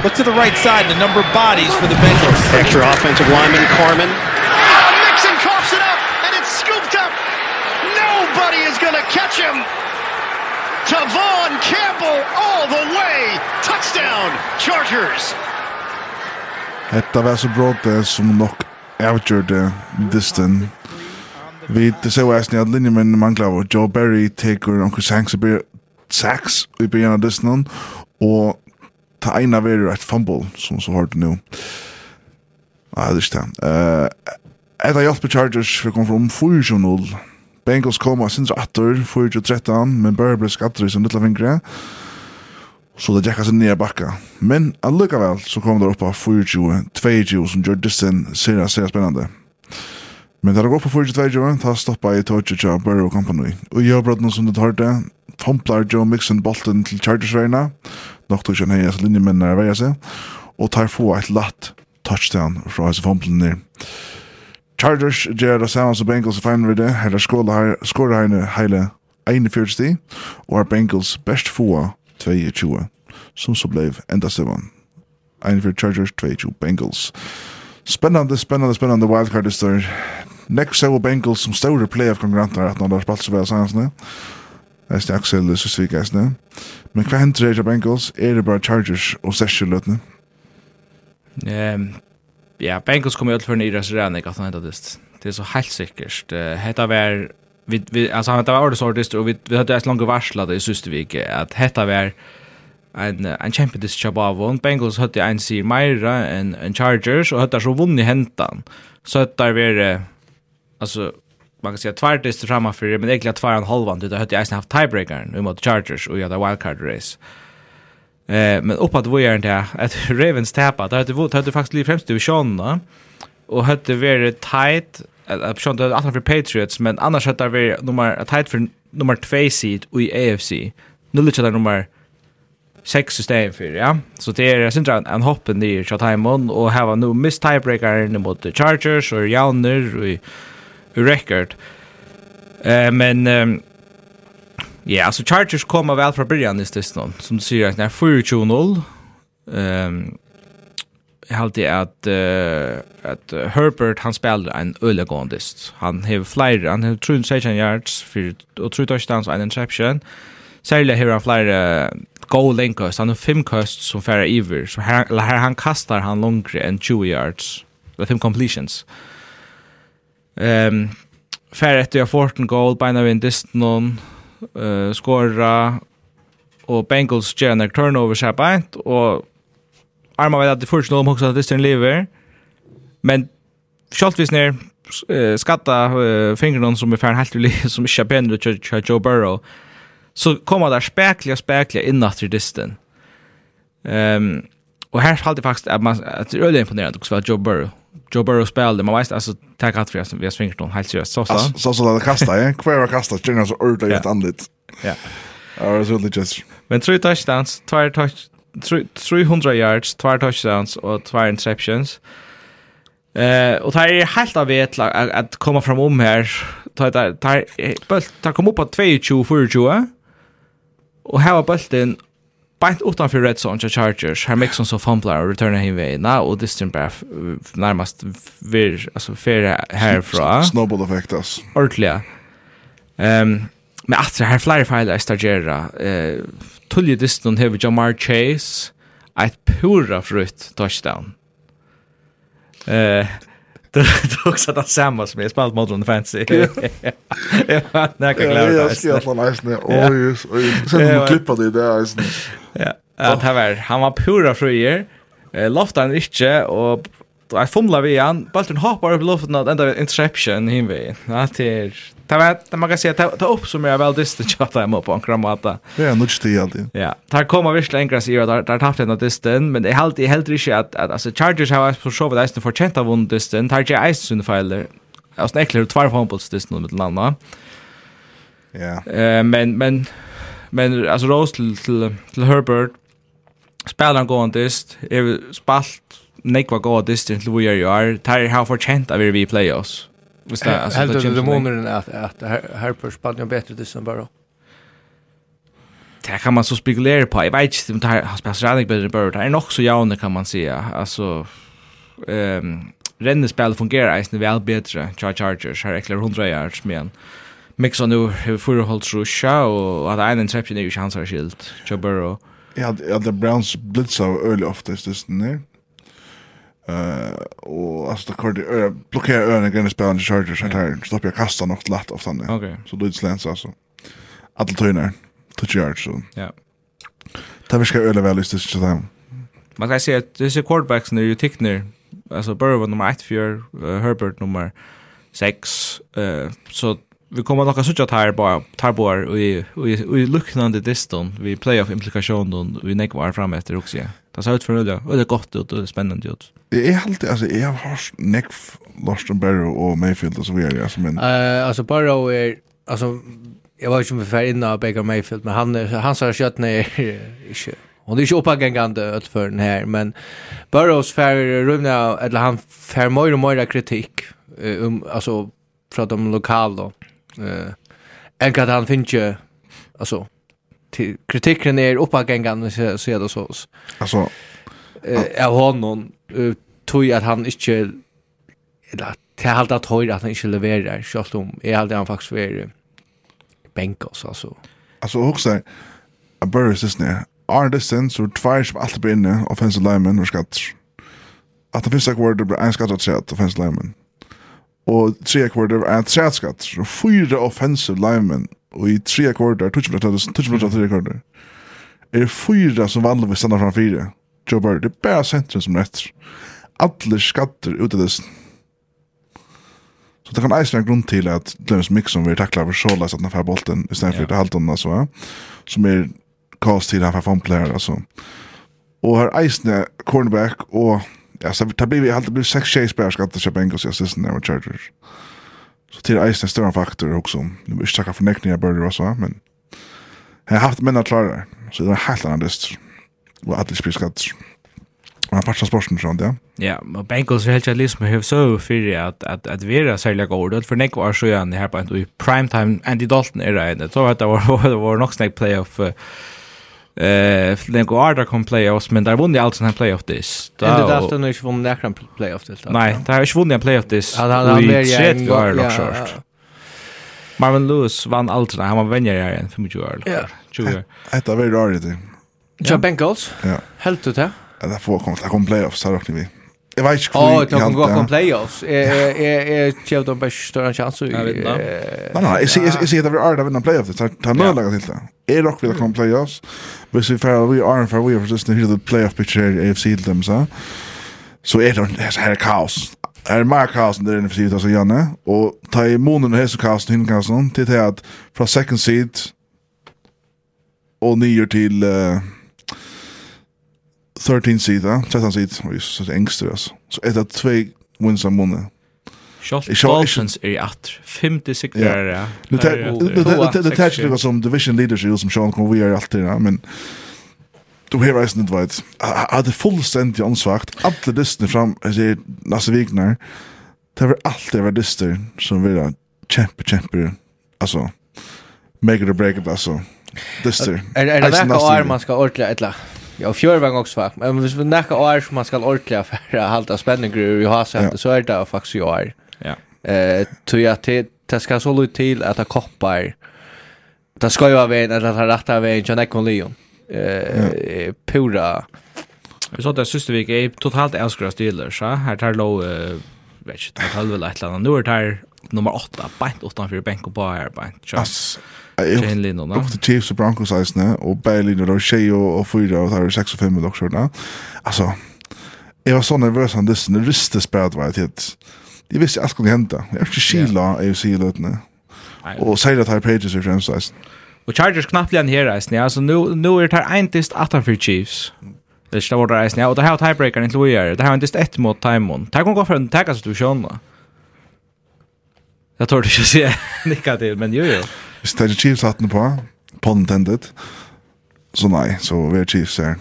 Look to the right side, the number of bodies for the Bengals. Extra offensive lineman Carmen. Mixon coughs it up, and it's scooped up. Nobody is going to catch him. Tavon Campbell all the way. Touchdown, Chargers. Hetta var så brått det som nok avgjørte distan. Vi det så var snart linje men manglar og Joe Berry tekur onkel sangs a bit sax i byrjan av distan og ta eina verur et fumble som så hardt nu. Ja, det er ikke det. Etta hjelp Chargers for vi kom from 4-0. Bengals koma sinns atter 4-13 men bare ble skatter i sin lilla fingre. Så det jackas ner bakka. Men allikevel så kom det upp på 24, 22 som gör dissen ser ser spännande. Men det går på 422, ta stoppa i Tocha Cha Burrow Company. Och jag bröt någon som det hörde. Tomplar Joe Mixon bolten till Chargers Reina. nok tog han hejas linjemännen när värja seg, Och tar få ett latt touchdown från hans fomplen ner. Chargers gjør det samme som Bengals i final vid det. Här skåret her hela 41 och er Bengals best få 22, som så blev enda sevan. Ein for Chargers, 22 Bengals. Spennande, spennande, spennande wildcard-lister. Nekk så Bengals som store playoff-konkurrenter at når det har spalt så vel sansene. Jeg snak selv det sysvik jeg snak. Men hva henter det Bengals? Er det bare Chargers og Session løtene? Um, ja, Bengals kommer jo alt for nere så rannig at han hentet det. Det er så helt sikkert. Uh, Hetta var vi, vi alltså han var ordentligt artist och vi, vi hade ett långt varsla i sista veckan att hetta var en en champion this job av och Bengals hade en sig Myra en en Chargers och hade så vunnit hentan. Så att där var alltså man kan säga tvär det för men egentligen tvär en halvan det hade jag haft tiebreakern mot Chargers och jag hade wildcard race. Eh men uppåt vad är inte att Ravens tappa Det hade det hade faktiskt blivit främst divisionen och hade varit tight jag förstår inte att för Patriots men annars hade vi nummer tight för nummer 2 seed i AFC. Nu lite där nummer 6 system för ja. Så det är synd att hoppen hoppar ner så timon och här nu miss tiebreaker in mot the Chargers och Jauner i record. Eh men um, Ja, yeah, alltså Chargers kommer väl från början i stället Som du säger, att när 4-2-0. Ehm um, jag alltid att uh, att Herbert han spelar en ölegondist. Han har flyer han har trun section yards för och tror touchdowns och en interception. Särskilt har han flyer uh, goal linkers han har fem kast som färre iver så här, här han kastar han långre än 20 yards. with fem completions. Ehm um, färre efter jag fort en goal by now in this non uh, skora och Bengals gör en turnover så här och Arma vet att det först om också att det är en lever. Men Schaltvis ner uh, skatta uh, fingrarna som är färn helt uli som inte är bättre till Joe Burrow. Så kommer där späkliga och späkliga inåt i disten. Um, och här håller faktiskt att, man, att det är öliga imponerande också för Joe Burrow. Joe Burrow spelade, man visste alltså tack att vi har svingat honom helt seriöst. Så så. Så så där kasta, ja. Kvar kasta, tjänar så ordentligt ett andet. Ja. Ja, det är så just. Men tre touchdowns, två touch 300 yards, 2 touchdowns og 2 interceptions. Eh och det är helt av vet att at komma fram om här. Tar tar ta kom upp på 22 24 och här var bulten bant utanför red zone till Chargers. Här Mixon så fumblar och returnar him vägen. Nå och distant bara närmast vir alltså färre härifrån. Snowball effect alltså. Ordliga. Ehm um, Men att det här flera fejl är stagjera. Uh, Tulli Diston har Jamar Chase. Ett pura frutt touchdown. Eh, det är också *laughs* det samma som jag spelat Modern Fantasy. Jag har näka glad. Jag ska att nice är. Oj, oj. Sen man klippa det där är. Ja. Att han var han var pura fröjer. Eh, han inte och Jag fumlar vi igen. Baltun hoppar upp luften att ända interception hinvei. Ja, det är Ta vet, det man kan säga ta ta upp som jag väl dist det chatta hem på en kramata. Ja, nu just det alltid. Ja, där kommer visst längre så där där haft den disten, men det helt i helt inte att att alltså Chargers har på show där istället för chenta vund disten, tar jag ice sun filer. Alltså näcklar och två fotbolls disten med landa. Ja. Eh men men men alltså Rose till till, till Herbert spelar han gående dist, är spalt nekva gåa dist till vi er jo er, tar har fortjent av vi playoffs. Visst det alltså det känns demonen att att Harper spelade ju bättre det som bara. Det kan man så spekulera på. Jag vet inte om det har spelat så mycket bättre bara. Det är nog så jämnt kan man säga. Alltså um, Renne spel fungerar eisen väl bättre. Char Chargers har eklar 100 yards men Mixon nu har förhållt håll och att en interception är ju chanser skilt. Joe Burrow. Ja, ja, the Browns blitzar öle oftast just nu. Eh och alltså det kort blockera öarna grejen spela en charger så här stopp jag kasta något lätt av sånt. Okej. Så det sländs alltså. Alla tönar. Touch yards så. Ja. Det viskar öle väl just det så där. Man kan säga att det är quarterbacks när ju tickner. Alltså Burrow nummer 1 för Herbert nummer 6 uh, så vi kommer nok at søkja tar bara tar bara og i og i luknande distan vi playoff implikationen vi nekvar fram etter også ja Det ser ut för det. Och det är gott ut och det är spännande ut. Det är alltid, alltså jag har hört Nick Barrow och Mayfield och så vidare alltså men eh alltså Barrow är alltså jag var ju som för inne av Baker Mayfield men han han sa skött ner inte Och det är ju uppagängande öll för den här, men Burrows färger rymna, eller han färger mer och mer kritik, um, alltså, från de lokala. Uh, än att han finns ju, alltså, kritikken är uppagängan så så det så. Alltså eh av honom tror att han inte eller till allt att höra att han inte levererar självt om är alltid han faktiskt är så alltså. Alltså också a Burris is ne. Are the sense or twice som alltid blir inne offensive linemen och skatt. Att det finns ett word en skatt att säga att offensive linemen. Och tre kvarter är en sätt skatt. Fyra offensive linemen og i tre kvarter, tutsi minutter, tutsi minutter, tre kvarter, er det fyra som vanligvis stannar fram fyra. Joe Burrow, det er bare sentrum som rett. Alle skatter ut av dessen. Så det kan eisen en grunn til at Glennis Mixon vil takla for så løs at han får bolten i stedet for det halvdånden, altså, som er kast til han får fanplayer, altså. Og her eisen er cornerback og Ja, så det blir vi alltid blir 6 tjejspelare ska inte til Bengals i assisten der med Chargers. Mm. Så till eisen er større faktor också. Nu vill ikke tacka för näckningar börjar och så, men jeg har haft männa klara. Så det var helt annan list. og att det spelar skatt. Man patchar sporten sånt, ja. Ja, og Bengals är helt klart liksom hur så för att att vi er særlig god för Nick var så gjerne här på i primetime, Andy Dalton er det. Så att det var det var nog snakk playoff Eh, för den går där kom playoffs men där vunnit ju alltså en playoff this. Då det där inte vunnit näkran playoff till. Nej, där har ju vunnit en playoff this. Ja, han har mer än går nog short. Marvin Lewis vann alltså han var vänjer här en 25 år. Ja, 20 år. *laughs* Det var rart det. Ja, Bengals. Ja. Helt ut här. Ja, där får komma, där kom playoffs här också vi. Jeg vet ikke hvor jeg kan gå på playoffs. Jeg kjev dem bare større sjanse. Nei, nei, jeg sier at vi blir arda vinna playoffs. Det er nødlaga til det. Jeg rock vil komme playoffs. Hvis vi fyrir, vi er for vi er for sysne hyrir playoff picture her i AFC til dem, så så er det her er kaos. Her er mer kaos enn det er enn for altså Janne. Og ta i månen og hese kaos til hinnkaosen til det at fra second seed og nyer til 13 sida, 13 sida, og jeg synes engster, altså. Så av tvei wins av måned. Sjalt Dolphins er i atter. Femte sikrer, ja. Det er ikke noe som division leadership, som Sean Convey er alltid, ja, men du har reisen inte vet. Jag hade fullständigt ansvagt. Alla dyster fram, as säger Lasse Wigner. Det var alltid var dyster som vill kämpa, kämpa. Alltså, make it or break it, alltså. Dyster. Är det där och man ska ordentligt ett Ja, fjör var också fakt. Men hvis vi näka år som man ska ordentliga för att halta spänning i Hasselt så är det faktiskt ju år. Ja. Eh, tror jag att det ska så lite till att det koppar. Det ska ju vara vägen att ha rätta vägen till Nekon Leon. Eh, pura. Vi sa att Systervik är totalt älskar Steelers. Här tar låg, vet inte, tar väl ett eller annat. Nu är det här nummer 8, bänt utanför bänk och bara här bänt. Ass. Jane Lino, no? Upp Chiefs og Broncos eisne, og Berlin og Shea og Fyra, og der er 6 og 5 og sånn. Altså, jeg var så nervøs han dysten, det ristes bare var det var Jeg visste alt kunne hente. Jeg er ikke skila AFC-løtene. Og sier at her Pages er fremst eisen. Og Chargers knappt igjen her eisen, ja. Så nå er det her eintist 18 for Chiefs. Det er vårt eisen, ja. Og det her tiebreakeren til vi er. Det her eintist ett mot Timon. Det her kan gå for en tagga situasjon, da. Jeg tror det ikke å si *laughs* nikka til, men jo jo. Hvis det Chiefs hatten på, pun intended, så nei, så vi er Chiefs her.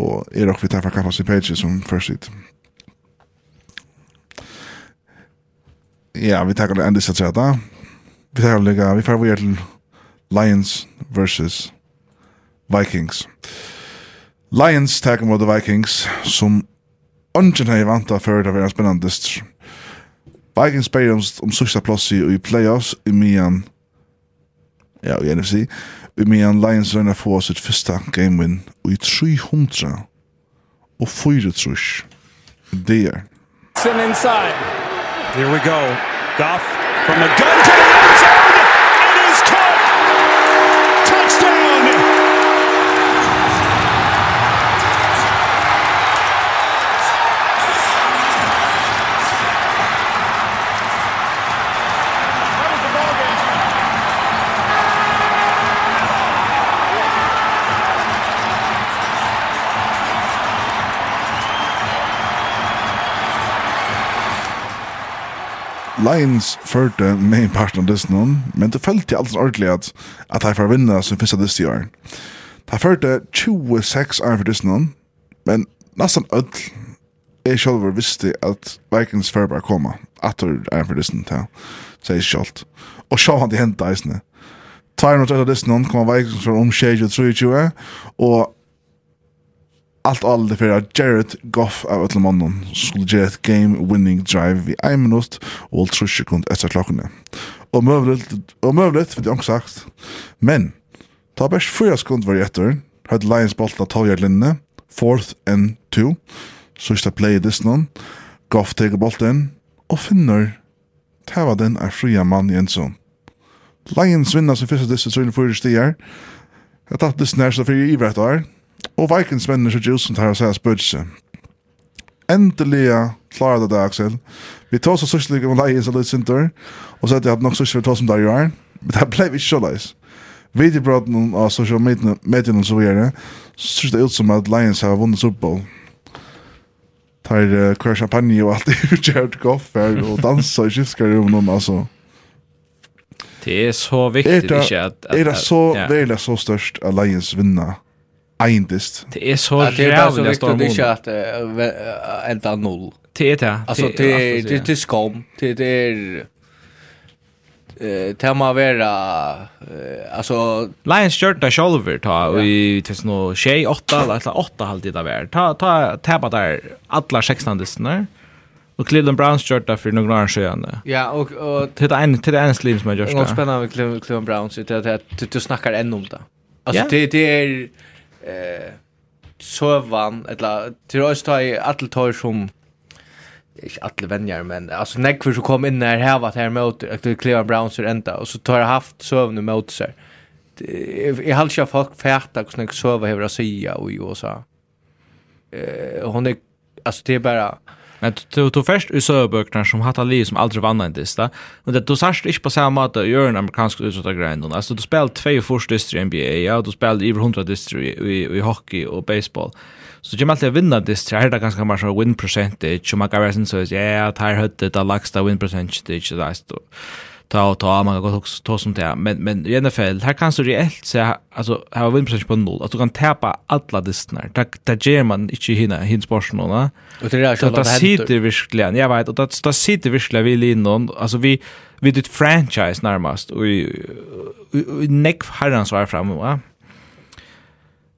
Og er dere vi tar fra Kappas i Pages som først hit. Ja, vi tar det endelig sett da. Vi tar det, vi får vi til Lions versus Vikings. Lions tar mot Vikings som ungen har vant av før det var spennende. Vikings spiller om om sørste plass i playoffs i Mian ja, i NFC, vi medan Lions røyna få sitt første game win i 300 og 4 trus. Det er. It's inside. Here we go. Goff from the gun to the Lions førte med i parten av dessen hon, men det følte jeg alltid ordentlig at, at jeg får vinne som finnes av disse år. Det førte 26 år for Disney, men nesten ødel jeg selv visste at Vikings før bare komme, at det er for Disney til, sier selv. Og så han de hentet eisene. Tvær mot etter dessen hon kom Vikings for om 23 og allt all det för att Jared Goff av alla mannen skulle ge ett game winning drive i en minut och allt sekund efter klockan. Och möjligt och möjligt för det också sagt. Men ta bäst fyra sekund var efter hade Lions bollen ta yard linne fourth and two. Så ska play this någon. Goff tar bollen och finner Tava den er fria mann i en sånn. Lions vinner sin første disse 34 stier. Jeg tatt disse nærmest for i hvert år. Og Vikings mennene så som tar seg spøtse. Endelig klarer det det, Axel. Vi tar så sørste like om leien som litt sinter, og så hadde jeg hatt nok sørste for å som der jo er. Men det ble vi ikke så leis. Videobrotten av sosial medier og så videre, så sørst det ut som at Lions har vunnet Super Bowl tar uh, kvar champagne og alt i *laughs* Jared Goff her, og dansar i kyrkarummen alltså. Det är så viktigt inte att... Är det så, det är så størst at Lions vinner eindist. Det är så jävla stor mån. Det er inte att uh, ända noll. Det är det. Alltså det är det är skam. Det är eh tema vera alltså Lions shirt där shoulder ta i tills nå tjej 8 eller 8 halvt det där. Ta ta tappa där alla 16 distnar. Och Cleveland Browns kört där för några år sedan. Ja, och och det är en till det en slim som jag gör. Något spännande med Cleveland Browns det att du snackar ännu om det. Alltså det det är eh sövan eller till oss ta i alla tar som ikke alle vänner men altså nekver som kom in inn här hevat här mot att det Cleveland Browns är ända och så tar jag haft søvn mot sig. Jeg halde ikke at folk färta hvordan jeg söva hever å sige og jo, og så. Hun er, altså det är bara Men du tog først i søbøkene som hatt liv som aldri vann en dista, men det, du sørst ikke på samme måte å gjøre en amerikansk utsatt grein. Altså, du spiller tvei første distri i NBA, ja, du spiller i 100 distri i, i, hockey og baseball. Så det kommer alltid å vinne distri, her er det ganske mye win percentage, og man kan være sånn så, ja, her høyde det lagsta win percentage, det er ikke ta och ta man kan också ta som det men men i alla fall här kan så reellt så alltså har vi procent på noll att du kan tappa alla distnar där ta ger man inte hinna hin sporten och det är så det sitter verkligen jag vet och det det sitter verkligen vi innan alltså vi vi det franchise närmast och neck herrans var framme va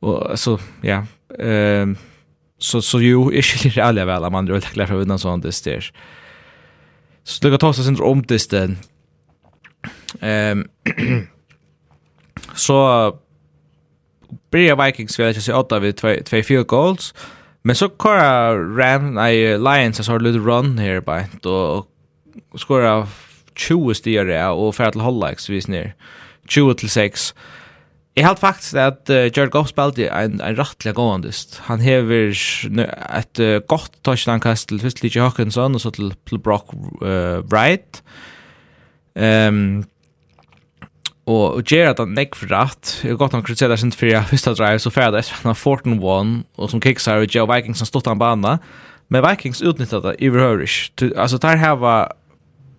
och alltså ja ehm så så ju *laughs* är skiljer alla väl man drar klara för undan sånt det styrs Så det kan ta sig sin om det Ehm *clears throat* så Bria Vikings vill jag se åtta vid två två fyra goals. Men så kör ran i Lions så har lite run här by då skora 20 styre och för att hålla vis ner 20 till 6. Jag har faktiskt att uh, Jared Goff spelade en en rättliga gåendist. Han häver ett uh, gott touchdown kast till Fitzgerald Hawkinson och så till Brock uh, Wright. Uh, Ehm og og ger at han neck for rat. Jag gott han kritiserar sin fyrir jag drive så fer det han 14-1 og som kicksar och Joe Vikings som stått han bana. Men Vikings utnyttjar det i överhörish. Alltså där här var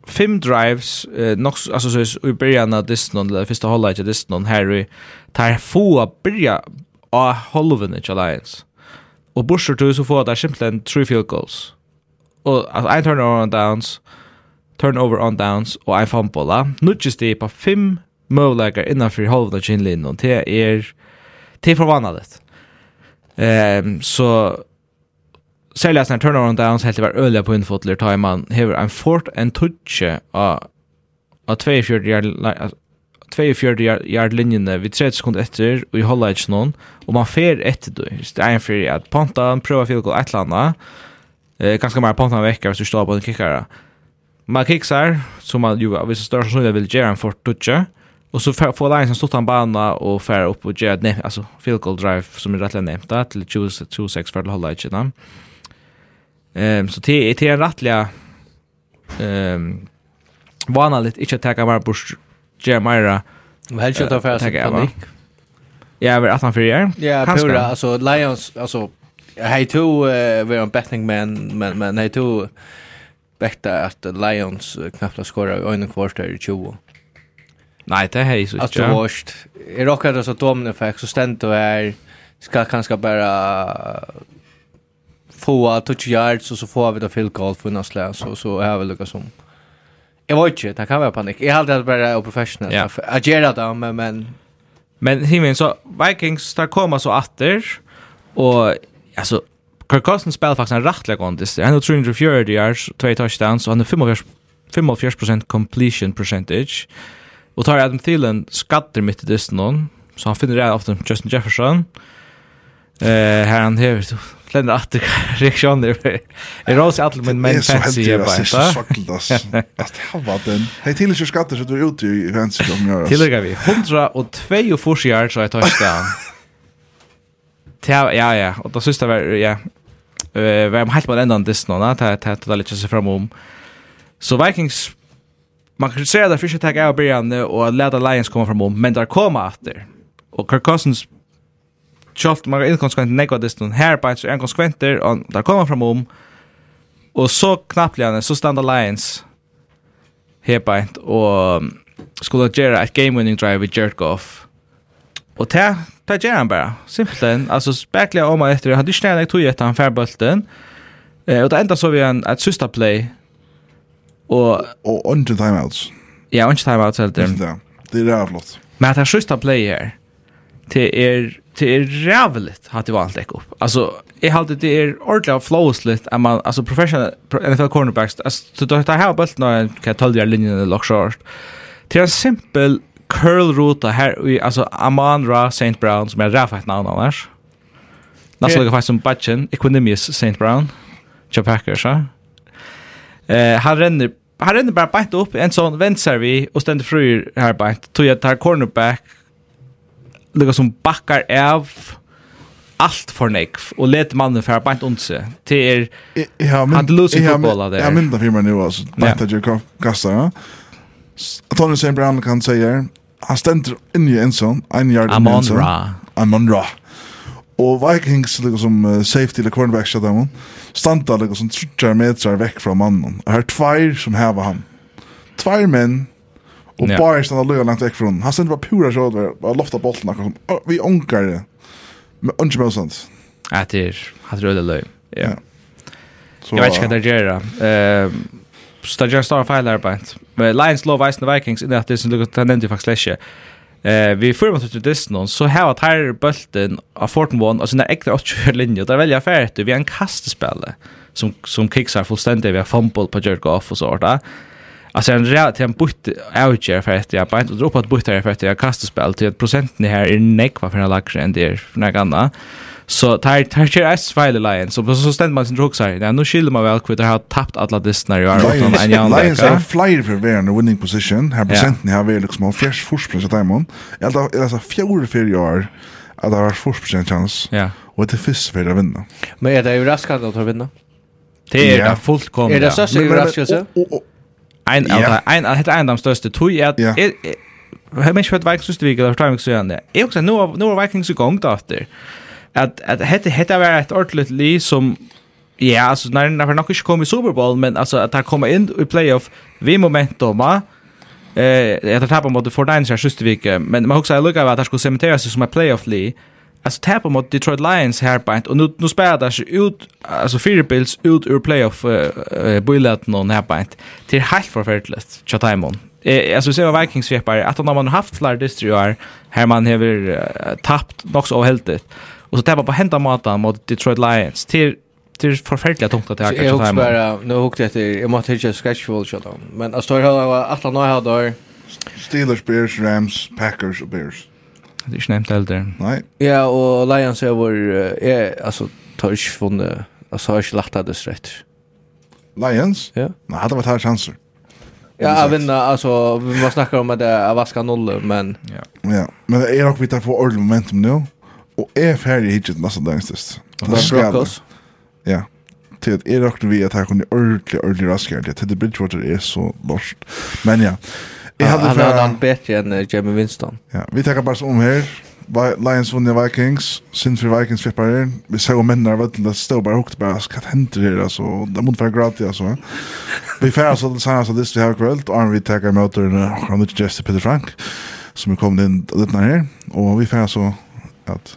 fem drives eh, nok alltså så i början av this någon eller första hållet av this någon Harry tar få börja av Holven Alliance. Och Busher tog så får att det simpelthen three field goals. Och alltså en turnover and downs. Eh turnover on downs og ein fumble. Nudges det på fem möjligheter innanför halva kinlinjen. Det är det är förvånande. Ehm så säljas när turnover on downs helt var öliga på infotler tar man hever en fort en touch av av 42 yard 42 yard linjen vid 30 sekunder efter och i hålla inte någon och man fer ett då. Det är en för att ponta prova field goal ett landa. Eh ganska mer ponta veckor så står på den kickare man kiksar, som man ju av vissa större sannsynliga vill göra en fort toucha. Och så får Lions en stort bana och färra upp och göra nej alltså field goal drive som är rättligen nämnt till 26 för att hålla i kina. Ehm så det är en rättliga um, vanligt inte att tacka bara bort göra mera. Men helst inte att färra sig panik. Ja, jag vet att han fyra Ja, pura. Alltså Lions, alltså Hej to uh, var en betting man men men hej to bekta at Lions knappt skora i øynene kvart i 20. Nei, det er jeg så ikke. At du varst, i råkket altså domen effekt, så stendt du her, skal kanskje bare få touch yards, og så får vi det field goal for noe slag, så, så er vi lukket som. Jeg vet ikke, det kan være panikk. Jeg har alltid bare er professional. Ja. Jeg gjør det, men... Men, men himmelen, så Vikings, der kommer så atter, og Alltså, Kirk Cousins spelar faktiskt en rättlig kontest. Han har 340 yards, två touchdowns och han har 45% completion percentage. Och tar Adam Thielen skatter mitt i dysten någon. Så han finner det ofta Justin Jefferson. Eh här han har flera att reaktioner. Är rose att men men fancy är bara. Det är så sjukt att ha den. Hej till skatter så du är ute i fancy om jag. Tillägger vi 102 yards och touchdown. *laughs* Ja, ja, ja. Och då sista var ja. Eh, var helt på ändan det snarna, ta ta ta lite så fram om. Så Vikings man kan säga att Fisher tag out början och att Lions komma fram om, men där kommer efter. Och Kirk Cousins Kjolt, man er inkonsekvent nekva distan her, på så er inkonsekventer, och där kommer fram om, og så knappliane, så stand Lions her beint, og skulle göra ett game-winning drive i Jared Goff. Og det ta ger han bara. Simpelt. alltså spekla om efter han hade snälla jag tog ett han färbulten. Eh och det enda så vi en ett sista play. Och och under timeouts. Ja, under timeouts helt det. Det är jävligt. Men att sista play här. till er till er rävligt hade det valt upp. Alltså jag hade det är ordentligt flowsligt att man alltså professional NFL cornerbacks alltså då det här bulten när kan ta linjen eller lock short. Det är simpel curl ruta här i alltså Amandra St. Brown som är rätt namn annars. Nästa lag fast som Batchen, Equinemius St. Brown. Joe Packers så. Eh han renner han renner bara bänt upp en sån vänster vi och ständer fryr här bänt. Tog jag tar cornerback. Lukar som backar av allt för nekv och let mannen för bant sig till er ja men han löser fotbollen där. Ja men det firman nu alltså. Bant att jag kastar. Tony St. Brown kan säga han stender inn i ensam, en yard in i ensam. Amon Ra. Amon Ra. Og Vikings, liksom, som uh, safety eller cornerback, sier dem, standa liksom 30 meter vekk fra mannen. Og her er tveir som heva han. Tveir menn, og ja. bare standa løya langt vekk fra han. Han stender bare pura sjådver, og lofta bolten, akkurat som, vi onkar det. Men unge med sånt. Etter, etter øde løy. Ja. ja. Så, jeg vet ikke hva det gjør da. Uh, så det gjør større feil arbeid. Men Lions lov Eisen Vikings innan att det som lukar tendent i faktisk läsje. Eh vi får mot det dess någon så här att här bulten av Fortin One och sina äkta 8 linjer där välja du vi en kastespel som som kicksar fullständigt vi har fumble på jerk off och så där. Alltså en rätt till en butt outjer för att jag bara inte droppat butt här för att jag kastespel till att procenten här är nekva för en lagre än det är för några andra. Så tar tar sig är svile Lions så så ständ man sin drugs här. Nu skiljer man väl kvitt har tappat alla distnar i år utan en jävla. Lions är flyer för vem the winning position. Här procenten har väl liksom en fjärs försprung att imon. Eller alltså fjärde för i år att det har försprung chans. Ja. Och det finns för att vinna. Men är det ju raskt att ta vinna? Det är det fullkomligt. Är det så så raskat så? Ein ein ein hetta ein av største tui er Jeg har ikke hørt Vikings Østervik eller Vikings Østervik. Jeg har også, nå er Vikings i gang da etter at at hetta hetta var ett ordentligt li som ja, alltså när när har nog inte kommit Super Bowl men alltså att han kommer in i playoff vid momentum eh jag tar tappa mot för Niners sista vecka men man också lucka att han skulle cementera sig som ett playoff li alltså tappa mot Detroit Lions här på och nu nu spelar det ut alltså fyra Bills ut ur playoff eh bullet någon här på till helt förfärligt Chatimon eh alltså ser Vikings svepar att de har man haft fler distrikt här man har tapt något så helt Och så tappar på hända matan mot Detroit Lions. Till till förfärliga tungt att jag kanske tar bara nu hukte efter jag måste hitta sketchful shot om. Men jag står här var att han har där Steelers, Bears, Rams, Packers och Bears. Det är snämt äldre. Nej. Ja, och Lions är vår är alltså tar inte från alltså har inte lagt det rätt. Lions? Ja. Men hade varit här chanser. Ja, jag alltså vi måste snacka om att det är vaska noll men ja. Ja, men är nog vi tar få ordentlig momentum nu. Og jeg er ferdig hit til nesten dagstest. Det er frokost? Ja. Til at jeg rakte vi at her kunne ordentlig, ordentlig raskere til. Til det Bridgewater er så norsk. Men ja. Jeg hadde fra... Han hadde bedre enn Jamie Winston. Ja, vi tenker bare om her. Lions vunnet Vikings. Sinfri Vikings flipper her. Vi ser jo mennene vet til det stod bare hukte bare. Hva hender her, altså? Det måtte være gratis, altså. Vi færre altså til sannsyn av disse vi har kveld. Og vi tenker møter han er ikke Jesse Peter Frank som er kommet inn litt nær her. Og vi færre altså at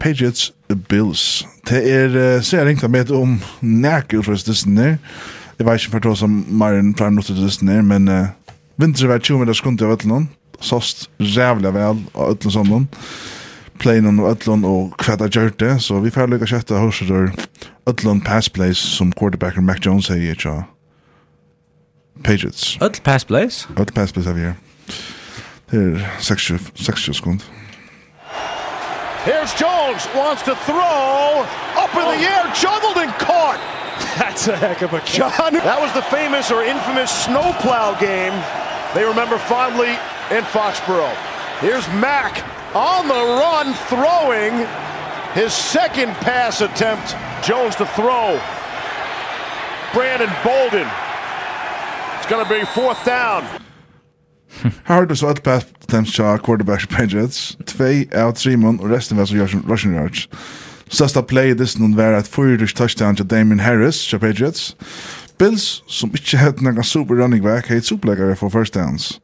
Patriots Bills. Det er uh, så jeg ringte med om nærke utfrøstelsen der. Jeg vet ikke for to som Marin prøver noe til dessen der, men uh, vinter var 20 meter skundt av Øtlund. Såst rævlig vel av Øtlund sammen. Planen og Øtlund og hva det gjør det, så vi får lykke kjøtte hos der Øtlund pass plays som quarterbacker Mac Jones sier ikke Patriots. Øtlund pass plays? Øtlund pass plays av her. Det er 6-20 skund. Here's Jones! Wants to throw, up in the oh. air, juggled and caught. *laughs* That's a heck of a catch. John, that was the famous or infamous snowplow game they remember fondly in Foxborough. Here's Mack on the run, throwing his second pass attempt. Jones to throw. Brandon Bolden. It's going to be fourth down. Her *laughs* Har du så ett pass attempts tja quarterback Patriots, tvei av Trimon og resten var så rushing yards. Största play i distan var at fyrrys touchdown til Damien Harris tja Patriots. Bills, som ikke hett nega super running back, heit superleggare for first downs.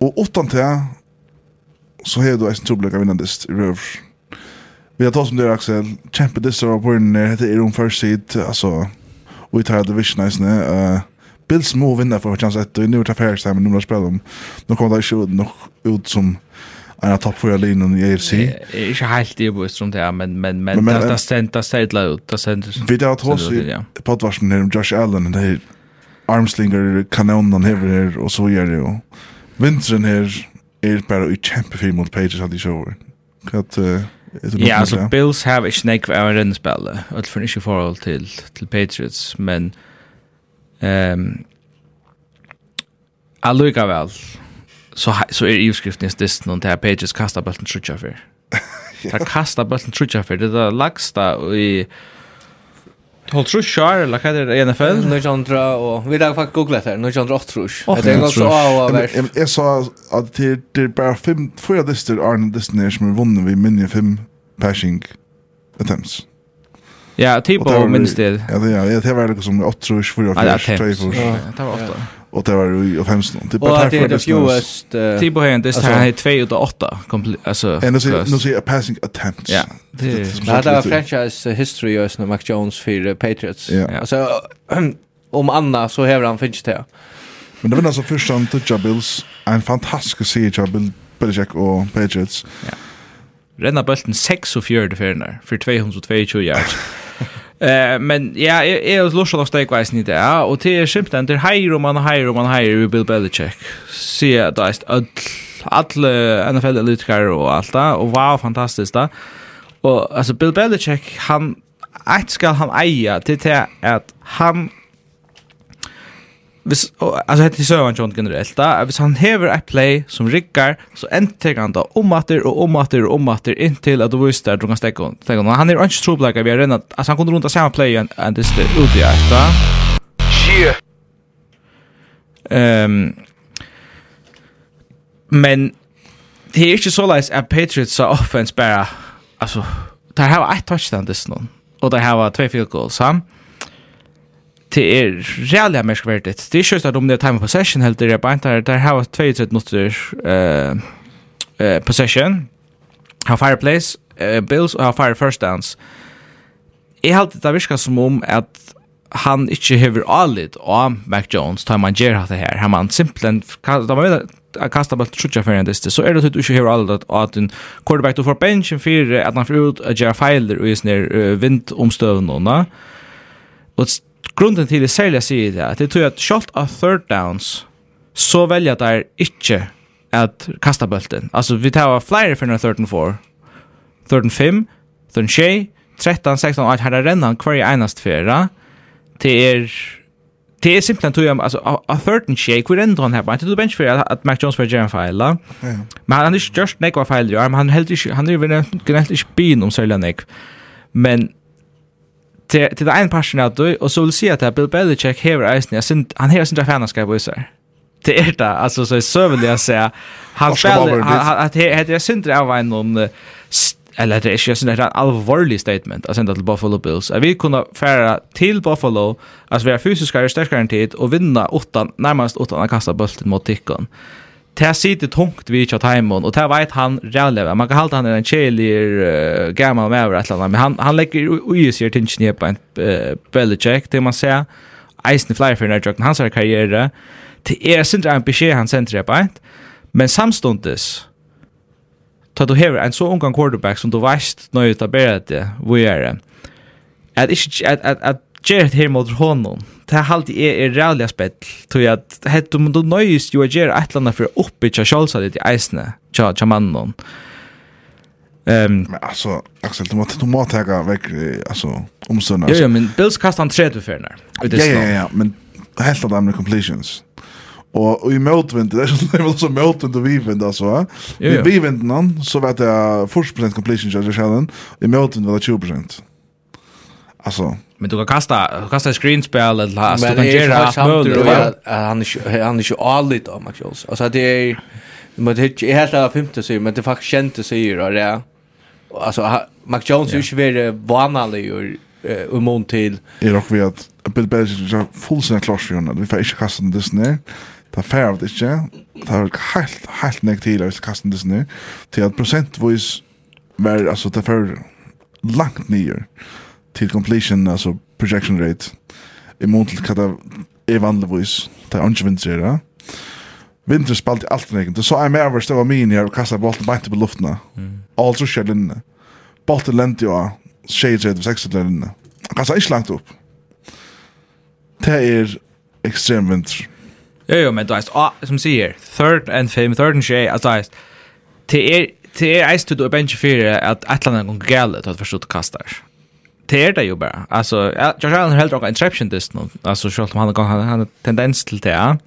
Og åttan til så heit du eisen superleggare vinnandist i røvr. Vi har tått som dere, Axel, kjempe distar av på henne, hette er om first seed, altså, og vi tar division eisne, uh, Bills må vinna för chans ett och nu tar Ferris där med nummer spel om. Nu kommer det ju nog ut som en av topp 4 linjen i AFC. Jag är Inte helt det bäst som det är men men men det ständer städla ut. Det ständer. Vi det har trots podvarsen här om Josh Allen det är armslinger kanonen här här och så gör det ju. Vintern här är bara i kämpefilm mot Pages hade show. Att Ja, alltså Bills have a snake av en spelare. Och för inte förhåll till till Patriots men Ehm Alluga vel. Så så er ivskriften i disten og der pages kasta bulten trutja for. Der kasta bulten trutja for det der lagsta i Hold trus sjár, eller hva er det NFL? 1900, og vi har faktisk googlet her, 1908 trus. Det er ganske av av hver. Jeg sa at det er bare fem, fyra dister, Arne Disney som er vunnet vi minne fem passing attempts. Ja, typo minst det. Ja, det ja, det var det som 8 år för jag för tre för. Ja, det var 8. Och det var ju 15. Det bara tack för det fewest typo här det här är 2 ut 8 alltså. And så nu ser jag passing attempts. Ja. Det var franchise history just när Mac Jones för Patriots. Alltså *clears throat* om Anna så häver han finch det. Men det var alltså första toucha Bills, en fantastisk seger Bill Belichick och Patriots. Ja. Renna bulten 6 och 4 för 222 yards. *laughs* Eh men ja, är är lustigt att stäcka i det. Ja, och det är skimt den där och man higher och man higher vi Bill Belichick. Se att det är alla NFL elitkarriär och allt det och var fantastiskt det. Och alltså Bill Belichick han ett skal han eia til til at han Hvis, og, altså hette Søvan John generelt da, hvis han hever et play som riggar, så enter han da omater og omater og omater inntil at du visste at du kan stekke hon. Han er ikke trobleika vi har rennet, altså han kunne rundt av samme play enn en disse ute i etta. Shit! Um, men det er ikke så leis at Patriots har offense bare, altså, der har et touchdown disse noen, og der har tve field goals, sammen det er reellig merkverdigt. Det er ikke at om det er time of possession helt det er bare der, der har 32 minutter uh, uh, possession, har fireplace, uh, Bills og har fire first downs. Jeg held det virka som om at han ikke hever allit av Mac Jones, tar man gjør det her, har man simpelthen, da man vet at kasta bort trutja fyrir en diste, så er det at du ikke hever allit at en quarterback du får benchen fyrir at han får ut at gjør feiler og i sånne vindomstøvnåna, og grunden til det særlig sier det, at det tror at selv av third downs, så velger der ikke at kasta bulten. Altså, vi tar flere for når third and four, third and fem, third and tjej, 13, 16, 8, her er rennan hver enast fyrra, til er Det är simpelt tror jag alltså a third and shake hur ändrar han här bara the bench för att Mac Jones för Jaren File. Men han är just näkva file ju. Han helt han är väl generellt i spin om sälja. Men til, til det ene passion av du og så vil si at det er Bill Belichick här är sen han hever sin fanskap seg. det är det alltså så så vill jag säga han spelar att det är synd av en någon eller det är ju sån där allvarlig statement att sända till Buffalo Bills. Att vi kunde färra till Buffalo, alltså vi är fysiska är starkare än tid och vinna åtta, närmast åtta att kasta bulten mot Tickon det sitter tungt vi ikke av timen, og det vet han reallega. Man kan halte han er en kjelig uh, gammal med over et eller annet, men han, han legger ui sier tingene her på en uh, Belichick, det man ser, eisen flyer flere for nærjøkken, hans karriere, det er sindra en beskjed han sender på men samstundes, ta du hever en så ungan quarterback som du veist nøy utaberet det, hvor er det, at, at, at, at, at, at, at, at, at, at, det er alltid er rævlig spett, tror jeg at hett om du nøyest jo å gjøre et eller annet for å oppbytja kjølsa ditt i eisene, tja, tja mannen. Um, men altså, Axel, du må, du må tega vekk, altså, omstående. Jo, jo, men Bills kastet han tredje ferner. Ja, ja, ja, men helt av dem med completions. Og, og i møtvind, det er sånn det level som møtvind og vivind, altså. Jo, I vivinden, så vet jeg 40% completion, jeg kjenner, i møtvind var det 20%. Alltså men du kan kasta du kasta screenspel eller alltså du kan göra allt möjligt. Han är han är ju allit av Max Jones. Alltså det är men det är helt av femte sig men det faktiskt kände sig ju det. Alltså Max Jones är ju väldigt vanlig och och mån till är dock vi att Bill Belichick är fullständigt klart för honom. Vi får inte kasta den dess ner. Det er færd ikke. Det er helt, helt nek til hvis kasten disse ned. Til at prosentvis var, altså, det er langt nye til completion, altså projection rate, i mån til hva det er vanligvis, det er ikke vinter, ja. Vinter spalt i alt negen, det så er mer overstå av min her og kastet bolten beint på luftene. Mm. Altså skjer linne. Bolten lente jo av, skjer tredje for sekset linne. Han kastet ikke langt opp. Det er ekstrem vinter. Jo, jo, men du veist, ah, som sier, third and fame, third and shay, altså, du veist, det er, det er eist du er bench fyrir at et eller annet gong gale til at forstått kastar det er det ju bara. Alltså, Josh Allen har helt råkat interception dist nu. Alltså, selv om han har en tendens till det.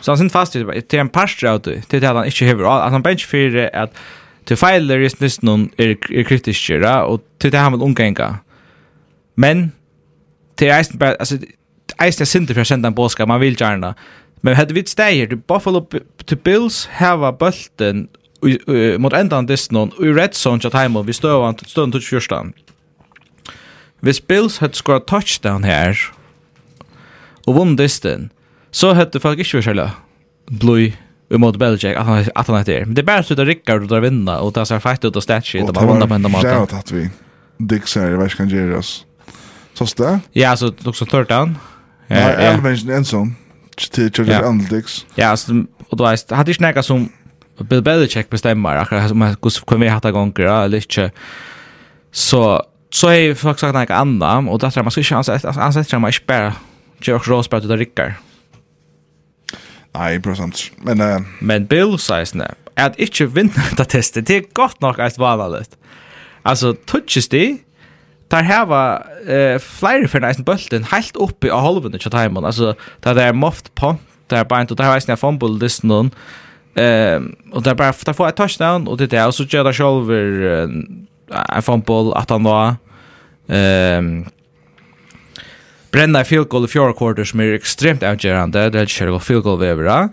Så han sin fast i till en parstre av det. til det at han inte hever. Att han bench för att till feiler i nå någon är kritisk och til det han vil omgänga. Men till eisen bare, alltså eisen er sinter för att sende en båskap, Man vill gjerne. Men hade vi ett steg till Buffalo till Bills hava bulten mot ändan dist någon i red zone til timen vi stövan stövan till 24 Hvis Bills hadde skåret touchdown her, og vunnet dysten, så hadde folk ikke vært særlig blod mot Belichick at han att han heter. Men det er bare så att Rickard och drar vinna och tar sig fight ut och statue det bara vända på ända maten. Jag att vi Dixer vad kan göras. Så det? Ja, så också third down. Ja, Elvin Enson till till Andix. Ja, så och då är det hade ju näka som Bill Belichick bestämmer akkurat som hur vi har tagit gånger eller inte. Så så är folk sagt något annat och där tror man ska chans ansätta han sätter mig spärr. Jock Ross bara det Rickard. Nej, procent. Men uh... men Bill säger nej. Att inte vinna det testet. Det är gott nog att vara lätt. Alltså touches det Tar hava eh flyer för nästan bulten helt uppe av halvan till timern. Alltså där det är moft på. Där bara inte där har jag fumble this någon. Ehm och där bara där får ett touchdown och det där så gör det själv en fumble att han då ehm Brenda field goal i fjärde quarter som är extremt avgörande. Det är själva field goal över.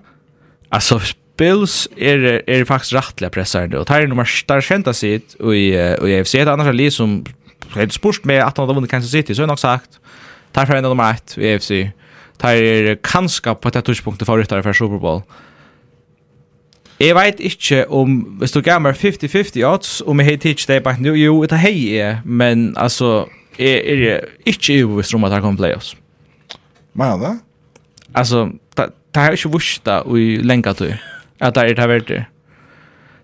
Alltså Bills är är faktiskt rättliga pressande och tar nummer där kända sitt och i och i AFC ett annars lag som helt spurst med att han vunnit Kansas City så är nog sagt. Tar för en nummer 1 i AFC. Tar kanske på ett touchpunkt för ryttare för Super Bowl. Eh Jeg vet ikke om, hvis du gav meg 50-50 odds, om jeg hei ikke det bare nu, jo, det hei jeg, men altså, jeg er ikke uvisst om at han kommer playoffs. Men det? Altså, det har ikke vurst det i lenge til, at det er det verdt det.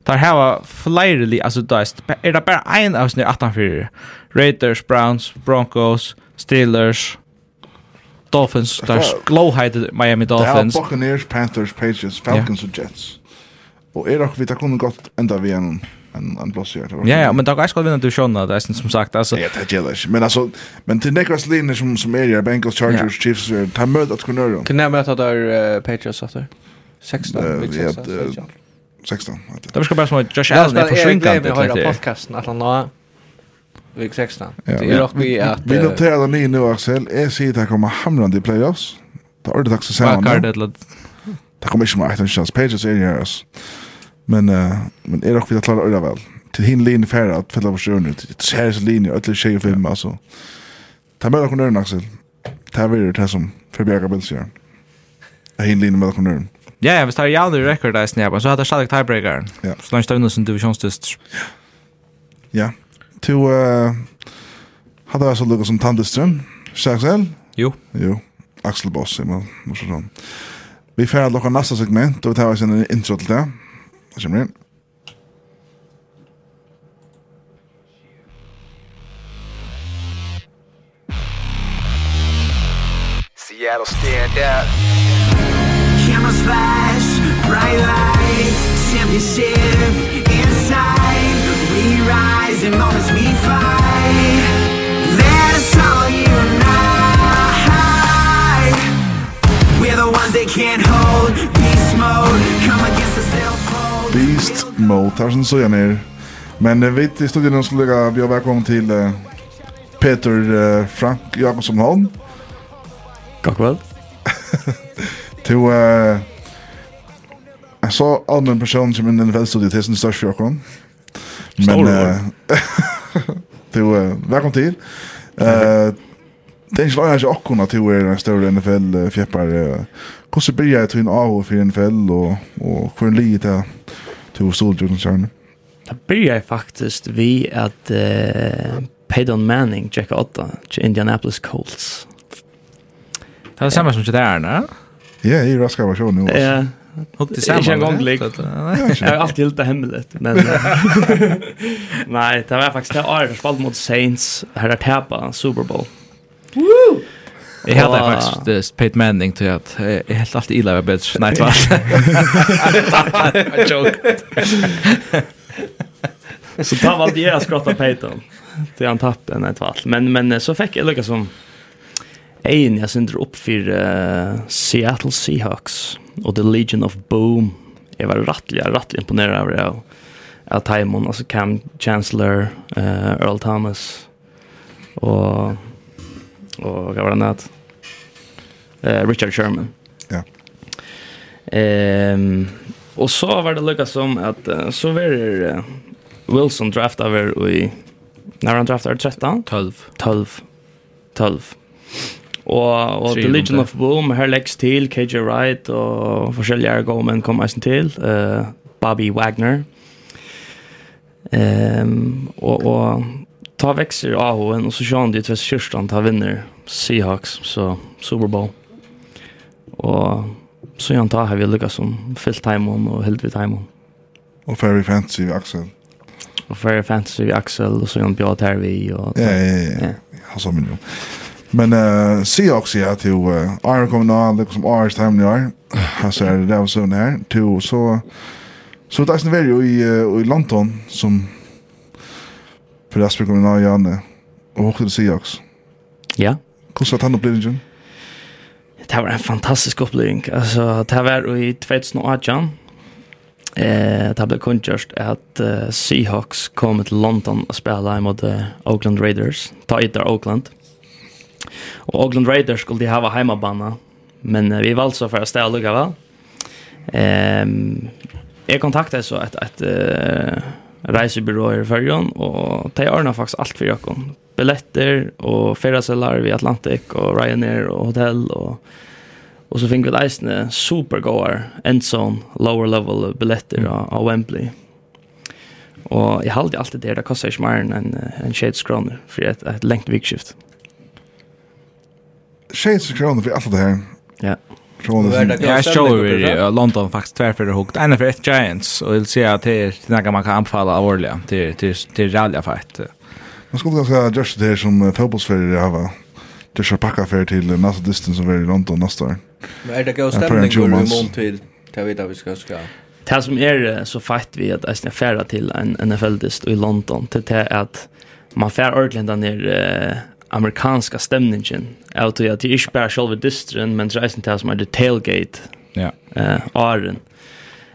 Det har flere li, altså, er det bare en av sine 18-4? Raiders, Browns, Broncos, Steelers, Dolphins, det er glow-heighted Miami Dolphins. Det har Buccaneers, Panthers, Patriots, Falcons og Jets. Och är dock vi tar kunde gott ända vi en en en blås Ja, ja, men då guys ska vinna du sjön där, som sagt alltså. Ja, det gäller. Men alltså men till Nicholas Lynn som som är där Bengals Chargers Chiefs tar mötet att kunna göra. Kan jag möta där Patriots efter? 16 veckan. 16. Det var ska bara som Josh Allen är försvinkande. Jag har podcasten att han har Vik 16. Ja, Det är dock vi att... Vi noterar ni nu Axel. Jag säger att han kommer hamrande i playoffs. Det är ordet också samman. Vad kan det? Det kommer ikke med 18 chans. Pages er ju här alltså. Men uh, men är dock vi att klara öra väl. Till hin linje färra att fylla vår sjön ut. Det ser så linje öll tjejer film alltså. Ta med dig någon Axel. Ta vidare det som för Bjärka Bilsjö. Hin linje med dig någon. Ja, ja, vi tar ju aldrig rekord där snäpp. Så hade jag tiebreaker. Ja. Så långt stannar sin divisionstest. Ja. Till uh, hade jag så lukket som Tandeström. Axel? Jo. Jo. Axel Boss, jag måste sånn. Vi färdig lukket nästa segment, og vi tar oss en intro til det. Vad kommer inn? Seattle stand out. Cameras flash, bright lights, championship inside. We rise in moments we fight. Let us all unite. We're the ones they can't hold. Beast mode, come against the self-hold. Beast Mode. Här som såg jag ner. Men uh, vi i studion skulle lägga har välkommen till uh, Peter uh, Frank Jakobsson Holm. God kväll. *laughs* till uh, en så annan person som är en välstudio till sin största fjockon. Men uh, *laughs* till uh, välkommen till. uh, Det är inte lagast akkorna till er en större NFL-fjäppar. Hvordan blir jeg til en av for NFL, og, og hvor ligger det to soldier Det börjar faktiskt vi att uh, Peyton Manning checka åtta till Indianapolis Colts. Det är samma som till där, ne? Ja, i raska version nu. Ja. Och det samma gång likt. Jag har alltid det hemligt, men *laughs* Nej, det var faktiskt det Irish fall mot Saints här att tappa Super Bowl. Woo! Jag hade faktiskt Peyton Manning till att jag helt alltid illa var bättre. Nej, tvärtom. Jag *laughs* joke. Så där valde jag att skratta Peyton. Det han tappade, nej tvärtom. Men, men så fick jag lyckas som en jag synder upp för uh, Seattle Seahawks och The Legion of Boom. Jag var rättligt, rättligt imponerad över det. Av Timon, alltså Cam Chancellor, uh, Earl Thomas och och vad var det annat? Eh, Richard Sherman. Ja. Ehm och så var det lika som att uh, så var det uh, Wilson draft över i när han draftade 13 12 12 12 Og, og The Legion of Boom, her leggs til, KJ Wright og forskjellige ergomen kom eisen til, uh, Bobby Wagner. Um, og, og ta vekser av henne, og så han de tvers kjørstan ta vinner Seahawks, så Super Bowl. Og så jag tar här vi lyckas som fyllt timon och helt vid timon. Och Fairy Fantasy vid Axel. Och Fairy Fantasy vi Axel och så jag bjöd här vi. Och, ja, ja, ja. ja. Jag sa min jobb. Men uh, Seahawks ja, till uh, Iron kommer nå det som Irish time i år. Alltså är det där och sådana här. Till så... Så det är ju i, uh, i London som... För Asper kommer nå Janne. Och åkte till Seahawks. Ja. Yeah. Hvordan var den opplevelsen? Det var en fantastisk upplevelse. Alltså det var i 2018. Eh, det blev kunngjørst att uh, Seahawks kom till London och spille mot uh, Oakland Raiders. Ta ytter Oakland. Og Oakland Raiders skulle de ha heimabana. Men uh, vi valgte så for å stelle lukka va. Ehm jeg kontaktet så et, et uh, reisebyråer i Førjon, og de ordner faktisk alt for Jakon. Billetter og ferieseller ved Atlantic og Ryanair og hotell og Og så fikk vi eisne supergåar, endzone, lower level billetter av, av Wembley. Og jeg halde alltid det, det kostar ikke mer enn en, en shades kroner for et, et lengt vikskift. Shades kroner for alt det her? Ja. Yeah. Jag tror i London faktiskt tvärför det hukt. En för ett Giants och vill se att det är några man kan anfalla av årliga till, till, till rallyfight. Man skulle säga just det här som fotbollsfärger har va? Det ska packa för till nästa distance är i London nästa år. Men är det god stämning går i mån till till vi där vi ska ska? Det som är så fight vi att Asna färra till en NFL-dist i London till det är att man fär ordentligt där ner amerikanska stämningen. Jag tror att det är inte bara själva distren, men det är inte det som är det tailgate. Ja. Eh, Aren.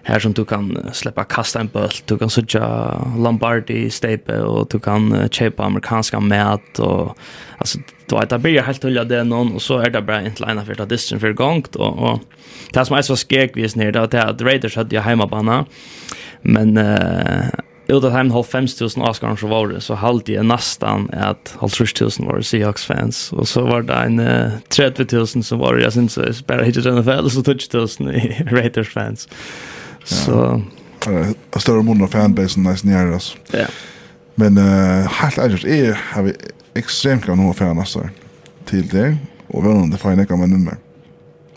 Här som du kan släppa kasta en bult, du kan söka Lombardi staple och du kan köpa amerikanska mat och alltså då är det blir helt tulla det någon och så är det bara inte lina för att distren för gångt och, och det som är så skräckvis ner det är att Raiders hade ju hemmabana men eh, ut av hem 5000 Oscars så var så halt jag nästan att 50000 var Seahawks fans och så var det en uh, 30000 som var jag syns bara hit hittat NFL så 20000 Raiders fans. Så ja. större mun av fanbasen nice near oss. Ja. Men uh, helt ärligt är har vi extremt kan nog fan alltså till det och vi om det fina kan man nummer.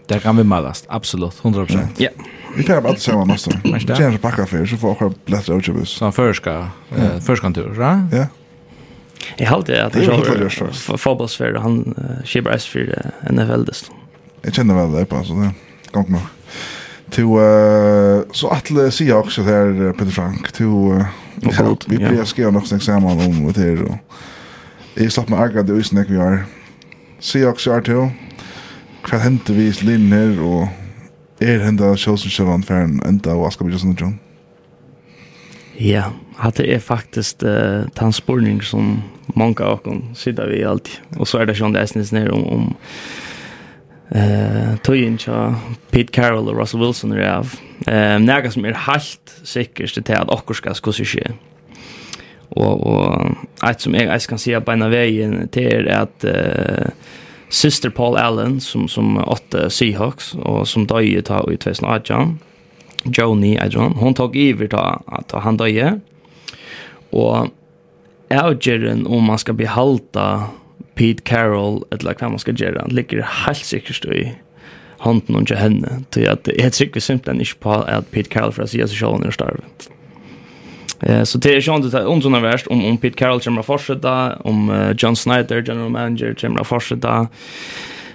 Där kan vi malast absolut 100%. Ja. Yeah. Vi tar bara samma nästa. Tjänar så packa för så får jag blättra ut bus. Så förska Förska tur, va? Ja. Jag hade att Det är jag fotbollsfär han skipar S för NFL dest. Jag känner väl det på så där. Kom nu. To så att se också där Peter Frank to vi blir ska nog sen samman om vad det då. Jag slapp mig agad det är när vi är. Se också är till. Vad händer vi i linjer och er henda Sjåsen Sjøvann færen enda og Aska Bidja John? Ja, hatt det er faktisk uh, tannspurning som mange av oss sitter vi alltid. Og så er det sånn det er snitt ned om, om eh tøyin cha Pete Carroll og Russell Wilson er av. Ehm nærga som er helt sikkert til at okkur skal skossa sjø. Og og et som jeg, jeg kan si på ein veien til er at eh Sister Paul Allen som som åtte Seahawks och som döje ta i 2018. Joni Adron, hon tog över ta att han döje. Och Algerian om man ska behalta Pete Carroll eller vad man ska göra ligger helt säkert i handen under henne till att det är säkert simpelt på at Pete Carroll för att säga så själv när starv. Eh så det är ju inte om såna värst om om Pete Carroll kommer fortsätta om uh, John Snyder general manager kommer fortsätta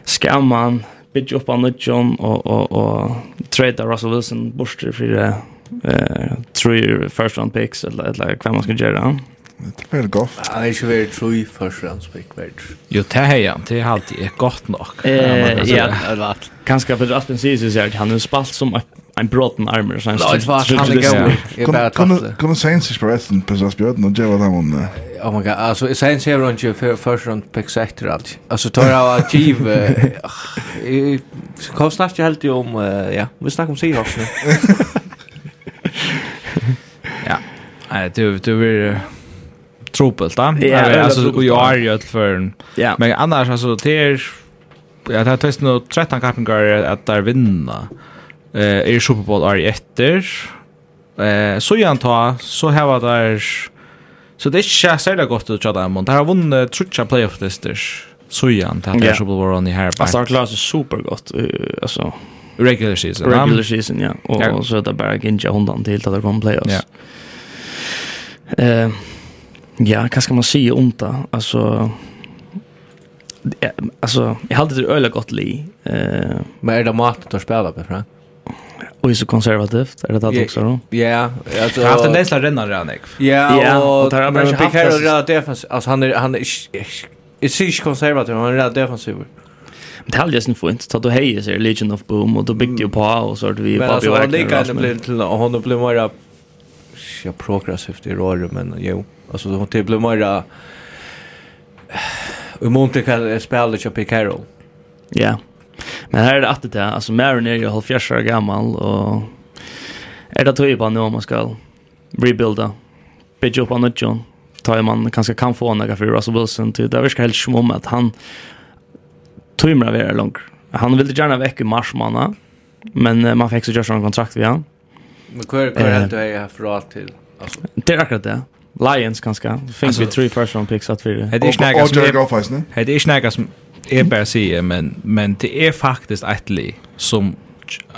skamman bitch upp on John och och och trade Russell Wilson borster för det eh tre first round picks eller eller vad man ska göra. Det är väl gott. Ja, det är ju väldigt tre first round pick vart. Jo, det här ja, det är alltid är gott nog. Eh ja, det var. Kanske för Aspen Seas så han har spalt som ett en bråten armor så han stod. Kommer kommer Saints i sprätten på så spjuten och Jeva dem. Oh my god, alltså sen här runt ju för first round pick efter allt. Alltså tar jag att give kom snart jag helt ju om ja, vi snackar om Seahawks nu. *laughs* Ja. Nej, du du vill trubbelt då. Alltså och jag är ju för men annars alltså det är Ja, det har testat 13 kappingar att där vinna eh er Super Bowl är efter. Eh så jag antar så här var där så det är särskilt gott att chatta om. Det har vunnit trutcha playoff listers. Så jag antar det är Super Bowl i här. Alltså klart är super gott alltså regular season. Regular season ja. Och så där bara ginja hundan till att det kommer playoffs. Ja. Eh ja, vad ska man säga om det? Alltså alltså jag hade det öle gott li. Eh men är det mat att spela på, för? Och är så konservativt, är det det också då? Ja, alltså... Jag har haft en näsla rennan redan, jag. Ja, och... Ja, men Pick Harrell är redan defensiv. Alltså han är... Han är inte konservativ, han är redan defensiv. Men det hade jag sin fint. Ta då hej, hejer sig Legion of Boom och då byggde ju på och så att vi... Men alltså, han lika henne blir till... Och Hon blir mera... Ja, progressivt i rör, men jo. Alltså, hon blev mera... *sighs* måste kan spela till Pick Harrell. Ja. Yeah. Men här är det alltid det. Alltså Marin är ju halvfjerds år gammal och är det tog på nu om man ska rebuilda. Bidja upp annat John. Tar man kanske kan få några för Russell Wilson till. Det verkar helt som om att han tog mig vara långt. Han ville gärna väcka marsmanna. Men man fick så göra en kontrakt via han. Men hur är det du är för allt till? Alltså. Det är akkurat det. Lions kanske. Fick vi tre first round picks att för det. Det är snackas. Det är snackas är bara sier, men, men det är faktiskt etterlig som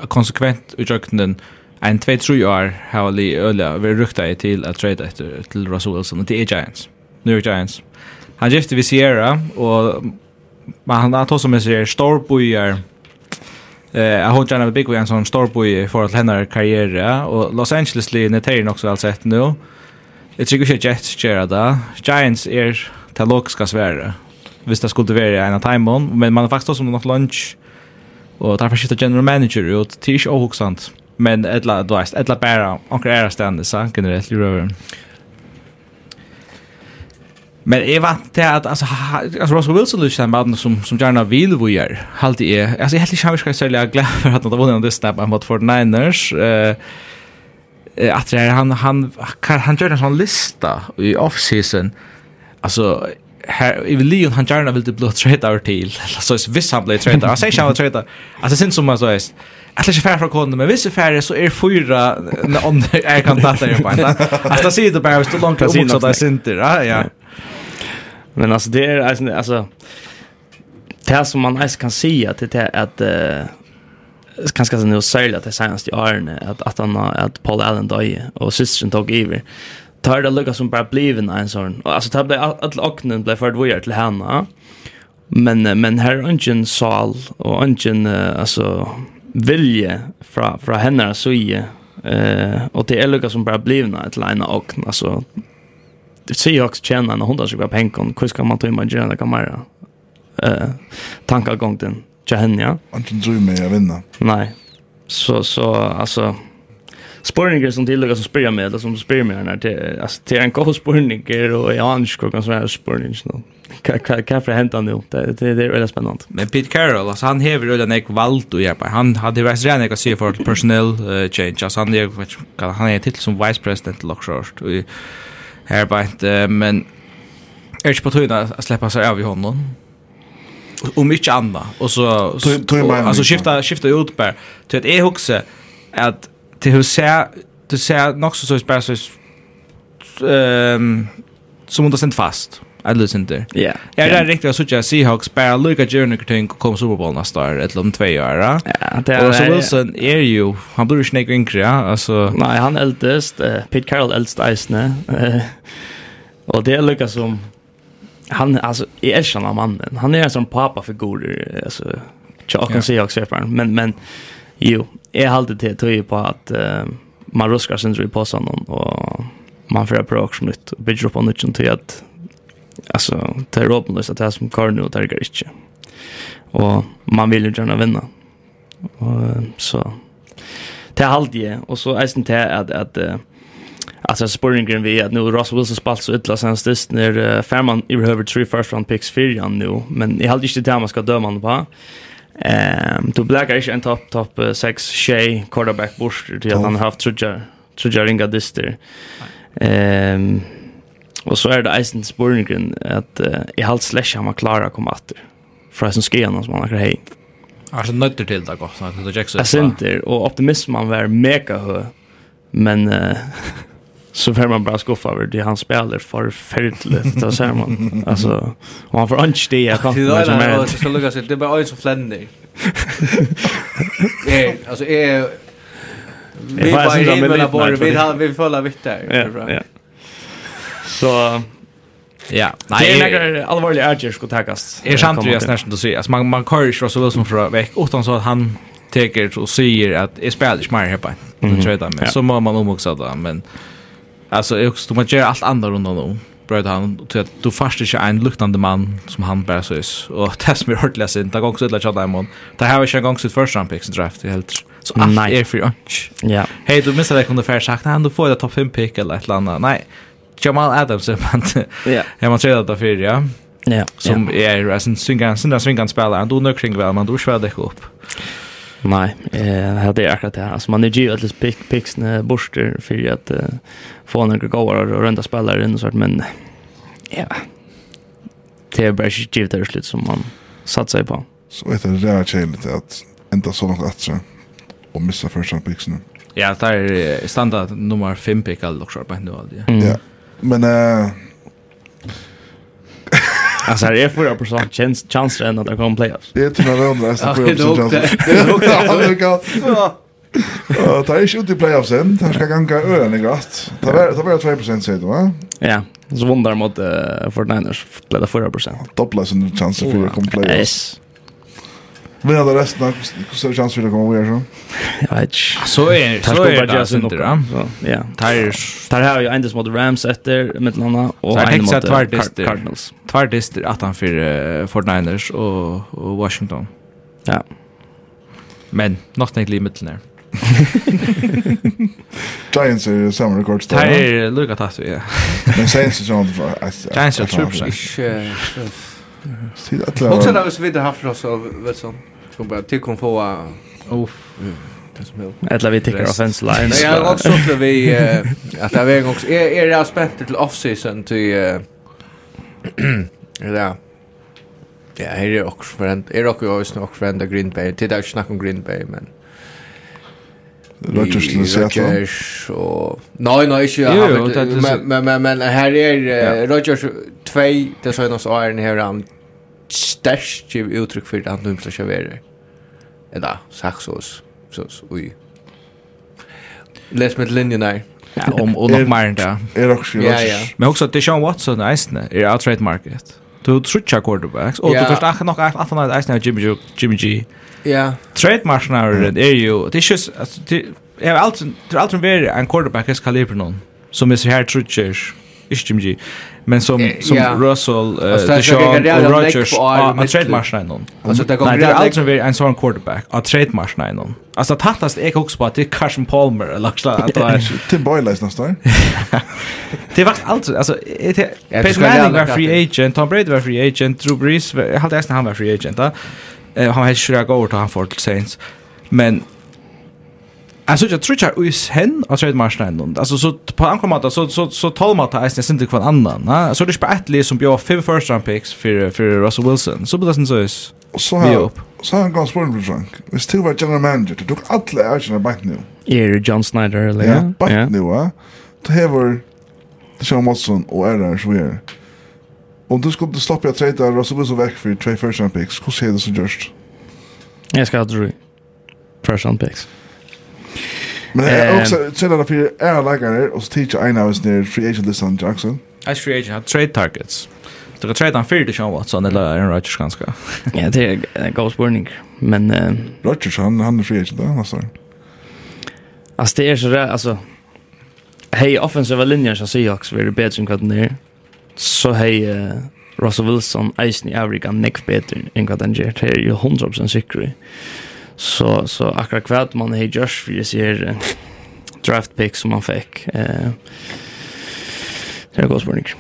konsekvent utjøkkenen en 2-3 år har li öliga vi rukta i till att trade efter till Russell Wilson, och det är Giants. New York Giants. Han gifte vid Sierra, och men han har tog som jeg sier, storbojar Eh, jag har gärna big en sån storboj för att hennes karriär och Los Angeles Lee tar också alltså ett nu. Jag tycker inte Jets gör det. Giants är till logiska ska svära hvis det skulle være en av timen, men man har faktisk også nok lunch, og derfor skiftet general manager ut, det er ikke overhoksant, men et eller annet veist, et eller annet bare, anker er stende, så generelt, i røver. Men jeg vant til at, altså, altså Russell Wilson er ikke den baden som, som gjerne vil vi gjør, halte jeg. Altså, jeg er helt ikke han særlig glad for at han har vunnet en disney mot 49ers, uh, at det er han han han han gjør en sånn lista i off-season, altså, här i Leon han gärna vill det blå trade över till så så visst han blir trade jag säger jag trade alltså sen som man så är att det är färre kunder men vissa färre så är fyra när on är kan ta det på inte alltså ser det bara så långt ut så där synter ja ja men alltså det är alltså alltså det som man ens kan se att det är att eh kanske så nu sälja till senast i åren att att han att Paul Allen dog och systern tog över tar det lukka som bara bliven en sån. Alltså tar det alla oknen blev för dvojar till henne. Men men här ungen sal och ungen alltså vilje från från henne så i eh och det är lukka som bara blivna ett line ökn alltså det ser ju också tjäna en hundra så pengar. Hur ska man ta in det kan man eh tankar gång den. Ja, henne ja. Och inte drömmer jag vinna. Nej. Så så alltså spurningar som tillägger som spyrir med eller som spyrir med när det alltså det är en god spurningar och jag anser kan som är spurningar nu. Kan kan för hända nu. Det det är väldigt spännande. Men Pete Carroll alltså han har ju den ek valt och hjälpa. Han hade ju redan jag ser för uh, change. Alltså han är han är titel som vice president Lockshort och här bara men är inte på tuna att släppa sig av i honom och mycket annat och så alltså skifta skifta ut på till att jag huxar att det hur ser, det ser nog så så ehm um, som hun sent fast. Jeg inte. Ja. Ja. det er riktigt at jeg Seahawks bara lykker til noen ting og kommer Super Bowl nästa år, eller om två år. Ja, det är Och så Wilson är ju han blir ju noe yngre, ja. alltså. Nej, han äldst uh, Pete Carroll äldst eisene. Uh, och det är lykker som... Han, alltså är elsker av mannen. Han är en sånn pappa-figur, alltså til åkken Seahawks-søperen. Men, men, Jo, jeg har till til tøye på at uh, man ruskar sin i påsan og man får prøve også nytt og bygger upp av nytt til at altså, det er åpenløst at det er som Karnu og Tergar ikke. Og man vil jo gjerne vinne. Og, så det er alltid, og så eisen til at, at uh, Alltså spurningen vi att nu Ross Wilson spalt så ytla sen stist när uh, Fairman i tre first round picks för han nu men i hade inte det man ska döma honom på Ehm du blackar ikke en top top 6 Shay quarterback bort till att han har haft trudja trudja ringa dister. Ehm och så är det Eisen Spurningen att uh, i halv slash han var klar komma åter. För han ska igenom som han akkurat hei. Er så nøytter til det godt. Jeg synes och optimismen var mega hö. Men uh, *laughs* så får man bara skuffa över det han spelar förfärligt då ser man alltså och han får anch det jag kan inte det är så lugga sig det är bara så fländig eh alltså är vi var i himlen bara vi har vi fölla vitt där ja så Ja, nej. Det är några allvarliga ärger ska tagas. Är sant ju jag att inte säga. Man man kör ju så väl som för veck utan så att han tar och säger att är spelar smart här på. Så tror jag så må man nog också då men Alltså jag också man gör allt andra runt honom. Bröd han till att du fast inte en luktande man som han bara så är. Och det som är hört läsa inte gång så lätt chatta imorgon. Det här var inte en gång sitt första round picks i draft i helt. Så allt Nej. är för unch. Ja. Hej du missade det kunde fair sagt Nej du får det topp 5 pick eller ett annat. Nej. Jamal Adams är man. Ja. Jag man säger det för ja. Ja. Som är en syngan, syngan spelare. Han då nu kring väl man då svär det upp. Nej, eh det är akkurat det. Alltså man är ju alldeles pick picks borster för att uh, få några gåvar och runda spelare in och sånt men ja. Det är bara shit givet det slut som man satsar på. Så vet det där chillet att ända så långt att och missa första picks. Ja, det är standard nummer 5 pick alltså på nu alltså. Ja. Men eh Alltså det är 4% chans chanser än att det kommer playoffs. Det är till några andra så 4% chanser. Det är nog det. *laughs* Ja. Det är ju inte playoffs än. Det ska ganga ölen i gott. Det var det var 2% säger du va? Ja. Så vundar mot uh, 49ers blev det 4%. Dubbla sin chanser för att komma playoffs. Yes. Men det resten, av hur stor chans för det kommer att göra så? Jag vet inte. Så är det. Så är det alltså inte. Ja. Tires. Tar här ju ändes mot Rams efter med landa och en mot Cardinals. Tvär dister att han för 49ers och Washington. Ja. Men något nätt i mitten där. *laughs* Giants er samme rekord. Det är lukka tatt vi. ja. Men Saints er sånn. för. Giants 2%. Ikke. Hur ska det vara så vidare haft oss av Wilson? Som bara till hon få... Uff. Eller vi tycker offense lines. Jag har också att vi att jag vägen också är är det spänt till off-season till *clears throat* ja. Ja, är det också för är det också nog för en Green Bay. Det där snack om Green Bay men Rodgers till Seattle. Och nej nej, inte Jo, men men men här är Rodgers 2 det så nås är här han stärkt uttryck för det han nu ska vara eller saxos så oj läs med linjen där ja, om och nog mer där är också ja ja. men också det Sean Watson eisne, är out trade market. Du trutcha quarterbacks och du förstår nog att att han nästan Jimmy Jimmy G. Ja. Trade marknaden är ju det är just alltså det är alltid alltid en quarterback kalibern som är så här trutcher Ishtimji. Men som som yeah. Russell, uh, Deshaun och Rodgers har trademark nej någon. Alltså det kommer det alltså vi en sån quarterback. av trademark nej någon. Alltså tattast är också på att det är Carson Palmer eller så att *laughs* *laughs* det är Tim Boyle nästan. Det var alltså alltså Peyton Manning var free agent, Tom Brady var free agent, Drew Brees, jag hade nästan han var free agent. da. Han var helt sure sjukt över till han får till Saints. Men Alltså jag tror jag is hen och trade marschen och alltså så på ankommat så så så talmat är nästan inte kvar annan. Nej, så det är bara ett lag som bjöd fem first round picks för för Russell Wilson. Så blir det sen så is. Så här. Så han går spåren på drunk. Vi still var general manager. Det tog alla ärkena back nu. Är det John Snyder eller? Ja, back nu va. Det här Sean Watson och är där så är. Om du skulle stoppa att trade Russell Wilson väck för två first round picks. Hur ser det så just? Jag ska ha dra. First round picks. Men det är också tjänar för är lagare och så teacher en av oss ner free agent listan Jackson. As free agent har trade targets. Du kan trade han för det Sean Watson eller Aaron Rodgers ganska. Ja, det är god spurning. Men uh, Rodgers han han är free agent där alltså. Alltså det är så där alltså Hej offensiva linjer så Seahawks vill bättre än vad den är. Så hej uh, Russell Wilson Eisen i Afrika näck bättre än vad den är. Det är ju 100% säkert. Så, så akkurat kvart man har gjort för det ser draft pick som man fick. Eh, det är gosbornig.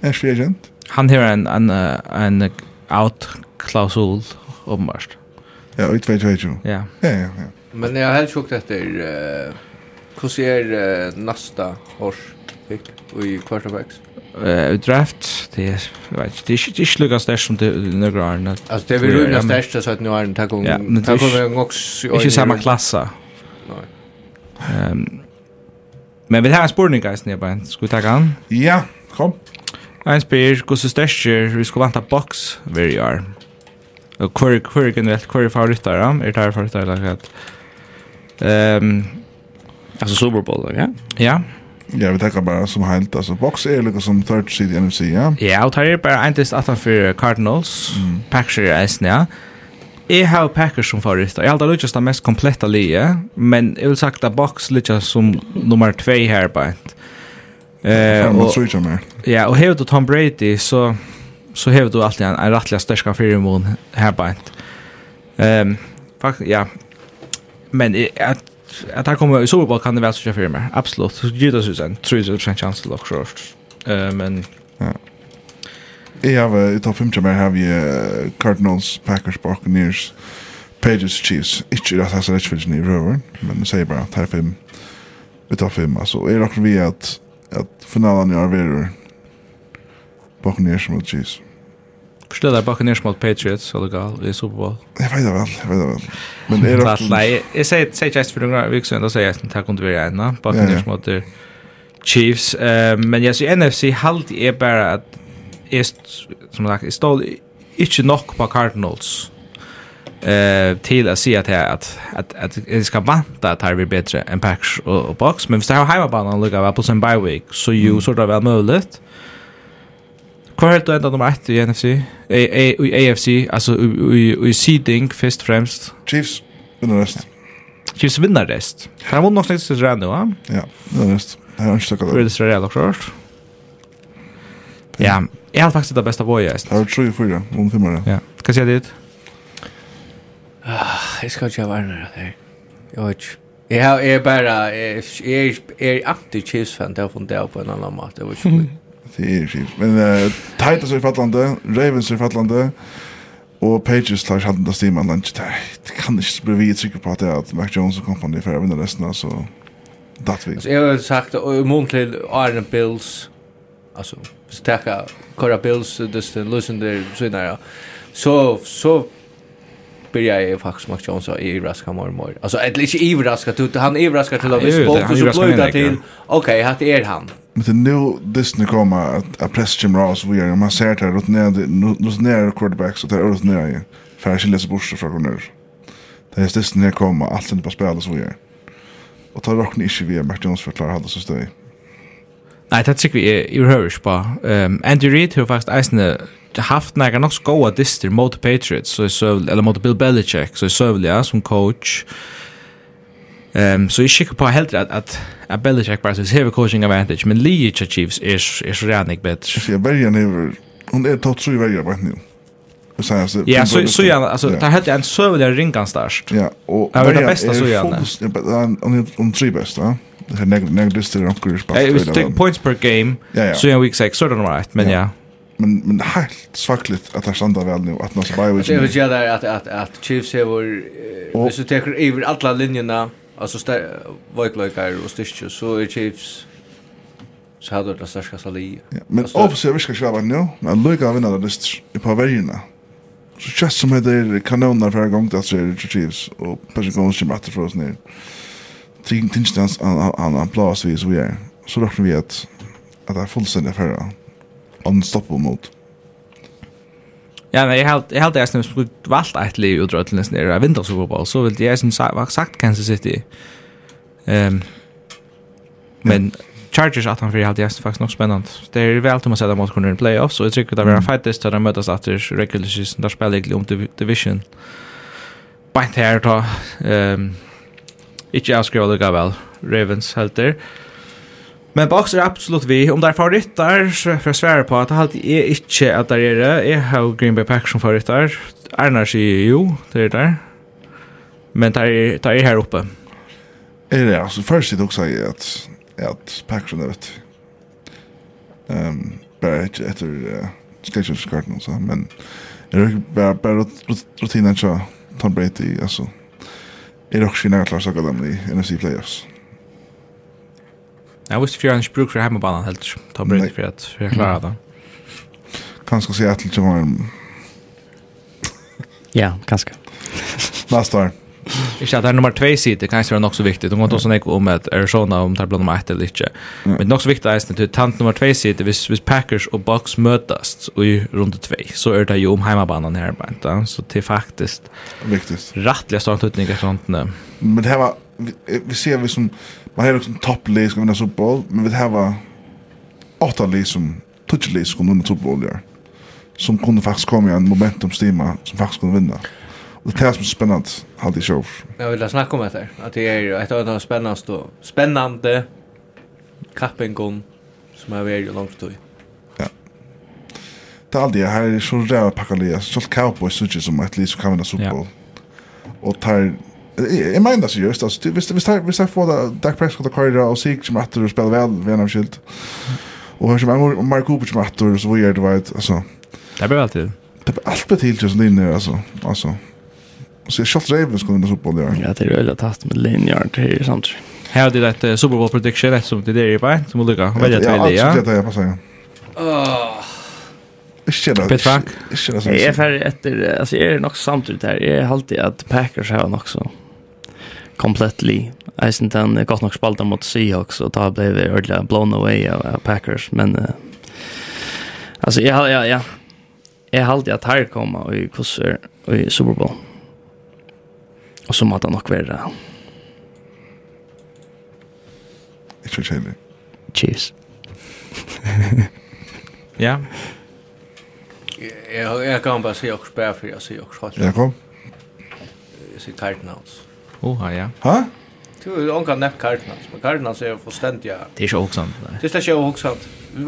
Är free agent? Han har en, en, en out-klausul uppenbart. Ja, ut vet vet ju. Ja. Ja, ja, ja. Men jag har helt sjukt efter eh hur ser nästa års pick i quarterbacks? uh, draft det är det är inte lika starkt som det några år alltså det är väl rymna starkt så att nu är den tack om tack om också inte samma klassa nej ehm men vi har en spurning guys ni bara ska vi ta han ja kom en spyr, hvordan største vi skal vanta boks vi gjør. Og hver er generelt, hver er favoritter da? Er det her favoritter eller hva? Ehm Alltså Super Bowl, ja? Ja. Ja, vi tackar bara som helt, alltså Box är lukket som third seed i NFC, ja? Ja, og tar er bare en test 18 for Cardinals, mm. Packers er eisen, ja. Jeg har Packers som favoritt, jeg har aldri lykkes det mest kompletta lige, men jeg vil sagt at Box lykkes som nummer 2 her bare. Eh, og, ja, og hever du Tom Brady, så, så hever du alltid en, en rettelig største firemon her bare. Um, faktisk, ja. Men jeg, att här kommer i Super Bowl kan det vara så jag för mig. Absolut. Så ger det sig en 3-0 chans till lock short. Eh men ja. Jag har i utav fem timmar har vi Cardinals, Packers, Buccaneers, Pages, Chiefs. Inte det här så rätt för ni rör, men det säger bara att här fem utav fem alltså är det också vi att att finalen i Arvero Buccaneers mot Chiefs. Förstår där bakom ner mot Patriots eller gal i Super Bowl. Jag vet det väl, jag vet det väl. Men är det Nej, jag säger säger just för några veckor sedan då säger jag att det kunde vara en bakom ner mot Chiefs. Eh men jag ser NFC halt är bara att är som sagt stod inte nog på Cardinals. Eh till att se att att att att det ska vanta att här blir bättre än Packers och, och Box men hvis det ha hemmabanan och lägga på sin bye week så ju sort av väl möjligt. Hvor helt du enda nummer 1 i NFC? I AFC, altså i seeding, først og fremst. Chiefs vinner rest. Chiefs vinner rest. Han er vondt nok snakket til Rand nå, va? Ja, vinner rest. Det er ikke sikkert. Det er det reelle, klart. Ja, jeg har faktisk det beste av året. Det er 3-4, om 5 år. Ja. Hva sier dit? Jeg skal ikke ha varnere her. Jeg vet ikke. Jeg er bare, jeg er anti-Chiefs-fan, det har funnet på en annen måte. Jeg vet ikke. Det är fint. Men uh, Titans är fattlande, Ravens är fattlande, og Pages tar sjalden av stimen. lunch. Det kan ikke bli vi trykker på at det er at Mac Jones og company for å vinne resten, altså, datt vi. Altså, jeg har sagt, og i mån til Iron Bills, alltså så tacka Cora Bills det den lösen där så där så så börjar jag faktiskt Max Jones och i raska mer mer alltså ett lite ivraska ut han ivraskar till att vi spot så blöda till okej okay, här är han Men det nu Disney kommer att att press Jim Ross vi är man ser det rot ner runt ner quarterbacks det är rot ner ju färskt läser bort från corner. Det är Disney när kommer allt inte på spel så vi är. Och tar rocken inte vi Martins förklarar hade så stöj. Nei, det tycker vi är urhörs på. Um, Andy Reid har faktiskt eisne haft några nog skoa distir mot Patriots, så är eller mot Bill Belichick, så är ja som coach. Ehm så jag skickar på helt att att att Belichick bara så heavy coaching advantage men Lee Chiefs är är så rädnig bättre. Jag väljer nu hon är topp 3 varje bara nu. Ja, så så ja, alltså det hade en server ringan starst. Ja, och det var det bästa så gärna. on om tre bästa. Det är negativt negativt det onkel spalt. Eh, vi tar points per game. Så ja, week 6 så det right men ja. Men men helt svagligt att det stannar väl nu att man bye week. Det är ju där att att att Chiefs har eh så tar över alla linjerna. Alltså Voiglökar och Stitcher så är Chiefs så hade det starka sali. Ja, Men obviously vi ska köra nu. Men Luka vinner det just i på vägarna. Så just som det är kanoner för gång att se det Chiefs och Patrick Gomes som att för oss ner. Ting tinstans an an an plats vi så vi är. Så då vi att att det är fullständigt för unstoppable mode. Ja, men jeg held, jeg held jeg som skulle valgt et liv ut til nesten er vintersuperball, så ville jeg som sagt, sagt Kansas City. Um, men Chargers att han för hade gäst faktiskt nog spännande. Det är väl att man sätter mot kunna i playoffs så jag tycker det var fightest där de mötas att det regular season där spelar egentligen om division. Bant här då. Ehm inte jag skrev det väl. Ravens helt där. Men box er absolutt vi. Om det er favoritter, for jeg svære på at det alltid er ikke at det er det. Jeg har Green Bay Packers som favoritter. Erna sier jo, det er der. Men det er, det er her oppe. Er det, altså, først sier det også at, at Packers er vet. Um, bare etter, etter uh, Stations Garden også, men er det bare, bare rutinen til Tom Brady, altså. Er det også ikke nærklart sagt dem i NFC Playoffs. Ja. Jag visste för jag inte brukar hemmabanan helt. Ta bredd för att jag klarar det. Kanske se att lite var... Ja, kanske. Nästa år. Ikke at det er nummer 2 sider, kan jeg være nok så viktig. Du måtte også nekke om at Arizona om tar nummer 1 eller ikke. Men nok så viktig er det tant nummer 2 sider, hvis, hvis Packers og Bucks møtes i runde 2, så er det jo om heimabanen her, bare. Så det er faktisk Viktigst. rettelig stort utning av sånt. Men det her var, vi, vi ser vi som, Man har ju en topplig som vinna Super Bowl, men vi har åtta lig som touchlig lig som vinner Super Bowl där. Som kunde faktiskt komma i en momentum stima som faktiskt kunde vinna. Och det är som är spännande alltid show. Jag vill snacka om det här. Att det är ett av de spännande och spännande kappingon som har varit långt tid. Ja. Det är alltid här är så rätt packade. Så Cowboys tycker som att som kan vinna Super Bowl. Och tar Jeg mener seriøst, altså, hvis, hvis, jeg, hvis jeg får det, Dak Prescott og Carter og Sig som etter og spiller vel vi er av skilt, og hør som jeg Mark Cooper som etter, og så hvor det, vet, altså. Det blir alltid. Det blir alt blir til just linje, altså. altså. Så jeg kjølt Ravens kunne vinne Superbowl, ja. Ja, det er veldig tatt med linjer til samt. Her har det et uh, Superbowl prediction, et som det er i vei, som må lykke. Veldig at veldig, ja. Ja, absolutt, ja, jeg passer, ja. Ikke det. Pet Frank. Ikke det. Jeg er ferdig etter, altså jeg er nok samtidig her. Jeg er alltid at Packers har nok sånn completely. Jag syns inte han gott nog spalta mot Seahawks och ta blev ordla blown away av Packers men uh, alltså ja ja ja. Jag hade att här komma och i kurser och i Super Bowl. Och så måste han nog vara. Jag tror. Chiefs. *laughs* ja. Jag jag kan bara se och spela för jag ser också. Ja, kom. Jag ser Titans. Oha, ja. Ha? Du har onka nämnt Cardinals, men Cardinals är fullständiga... Det är inte också Det är inte också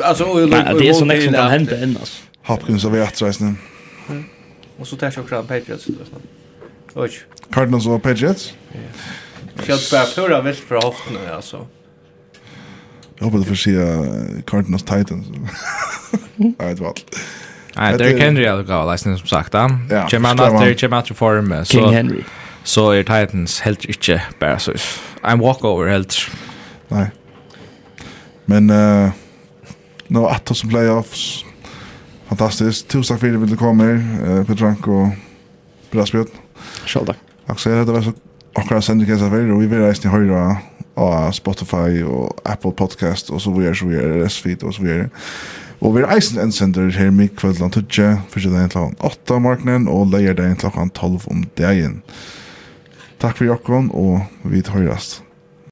Alltså, och, Nej, det är så mycket som kan hända än, alltså. Hopkins har vi attreisning. Mm. Och så tar jag också Patriots. Oj. Cardinals og Patriots? Ja. Jag bara pura vilt för hoften, alltså. Jag hoppas du får se Cardinals Titans. Nej, det var allt. det Derrick Henry har gått, som sagt. Ja, Kjem han att det är Kjem att reform. King Henry så er Titans helt ikke bare så. I'm walkover helt. Nei. Men uh, nå no, at oss playoffs. Fantastisk. Tusen takk for at du ville komme her, uh, Peter Rank og Brasbjørn. Selv takk. Aksel, det var så akkurat sender kjens av her, og vi vil reise til høyre av Spotify og Apple Podcast og så videre, så videre, S-feed og så videre. Og vi er eisen en sender her med kveldland land første dagen klokken 8 om morgenen og leier dagen klokken 12 om dagen. Takk for jokken, og vi tar høyrast.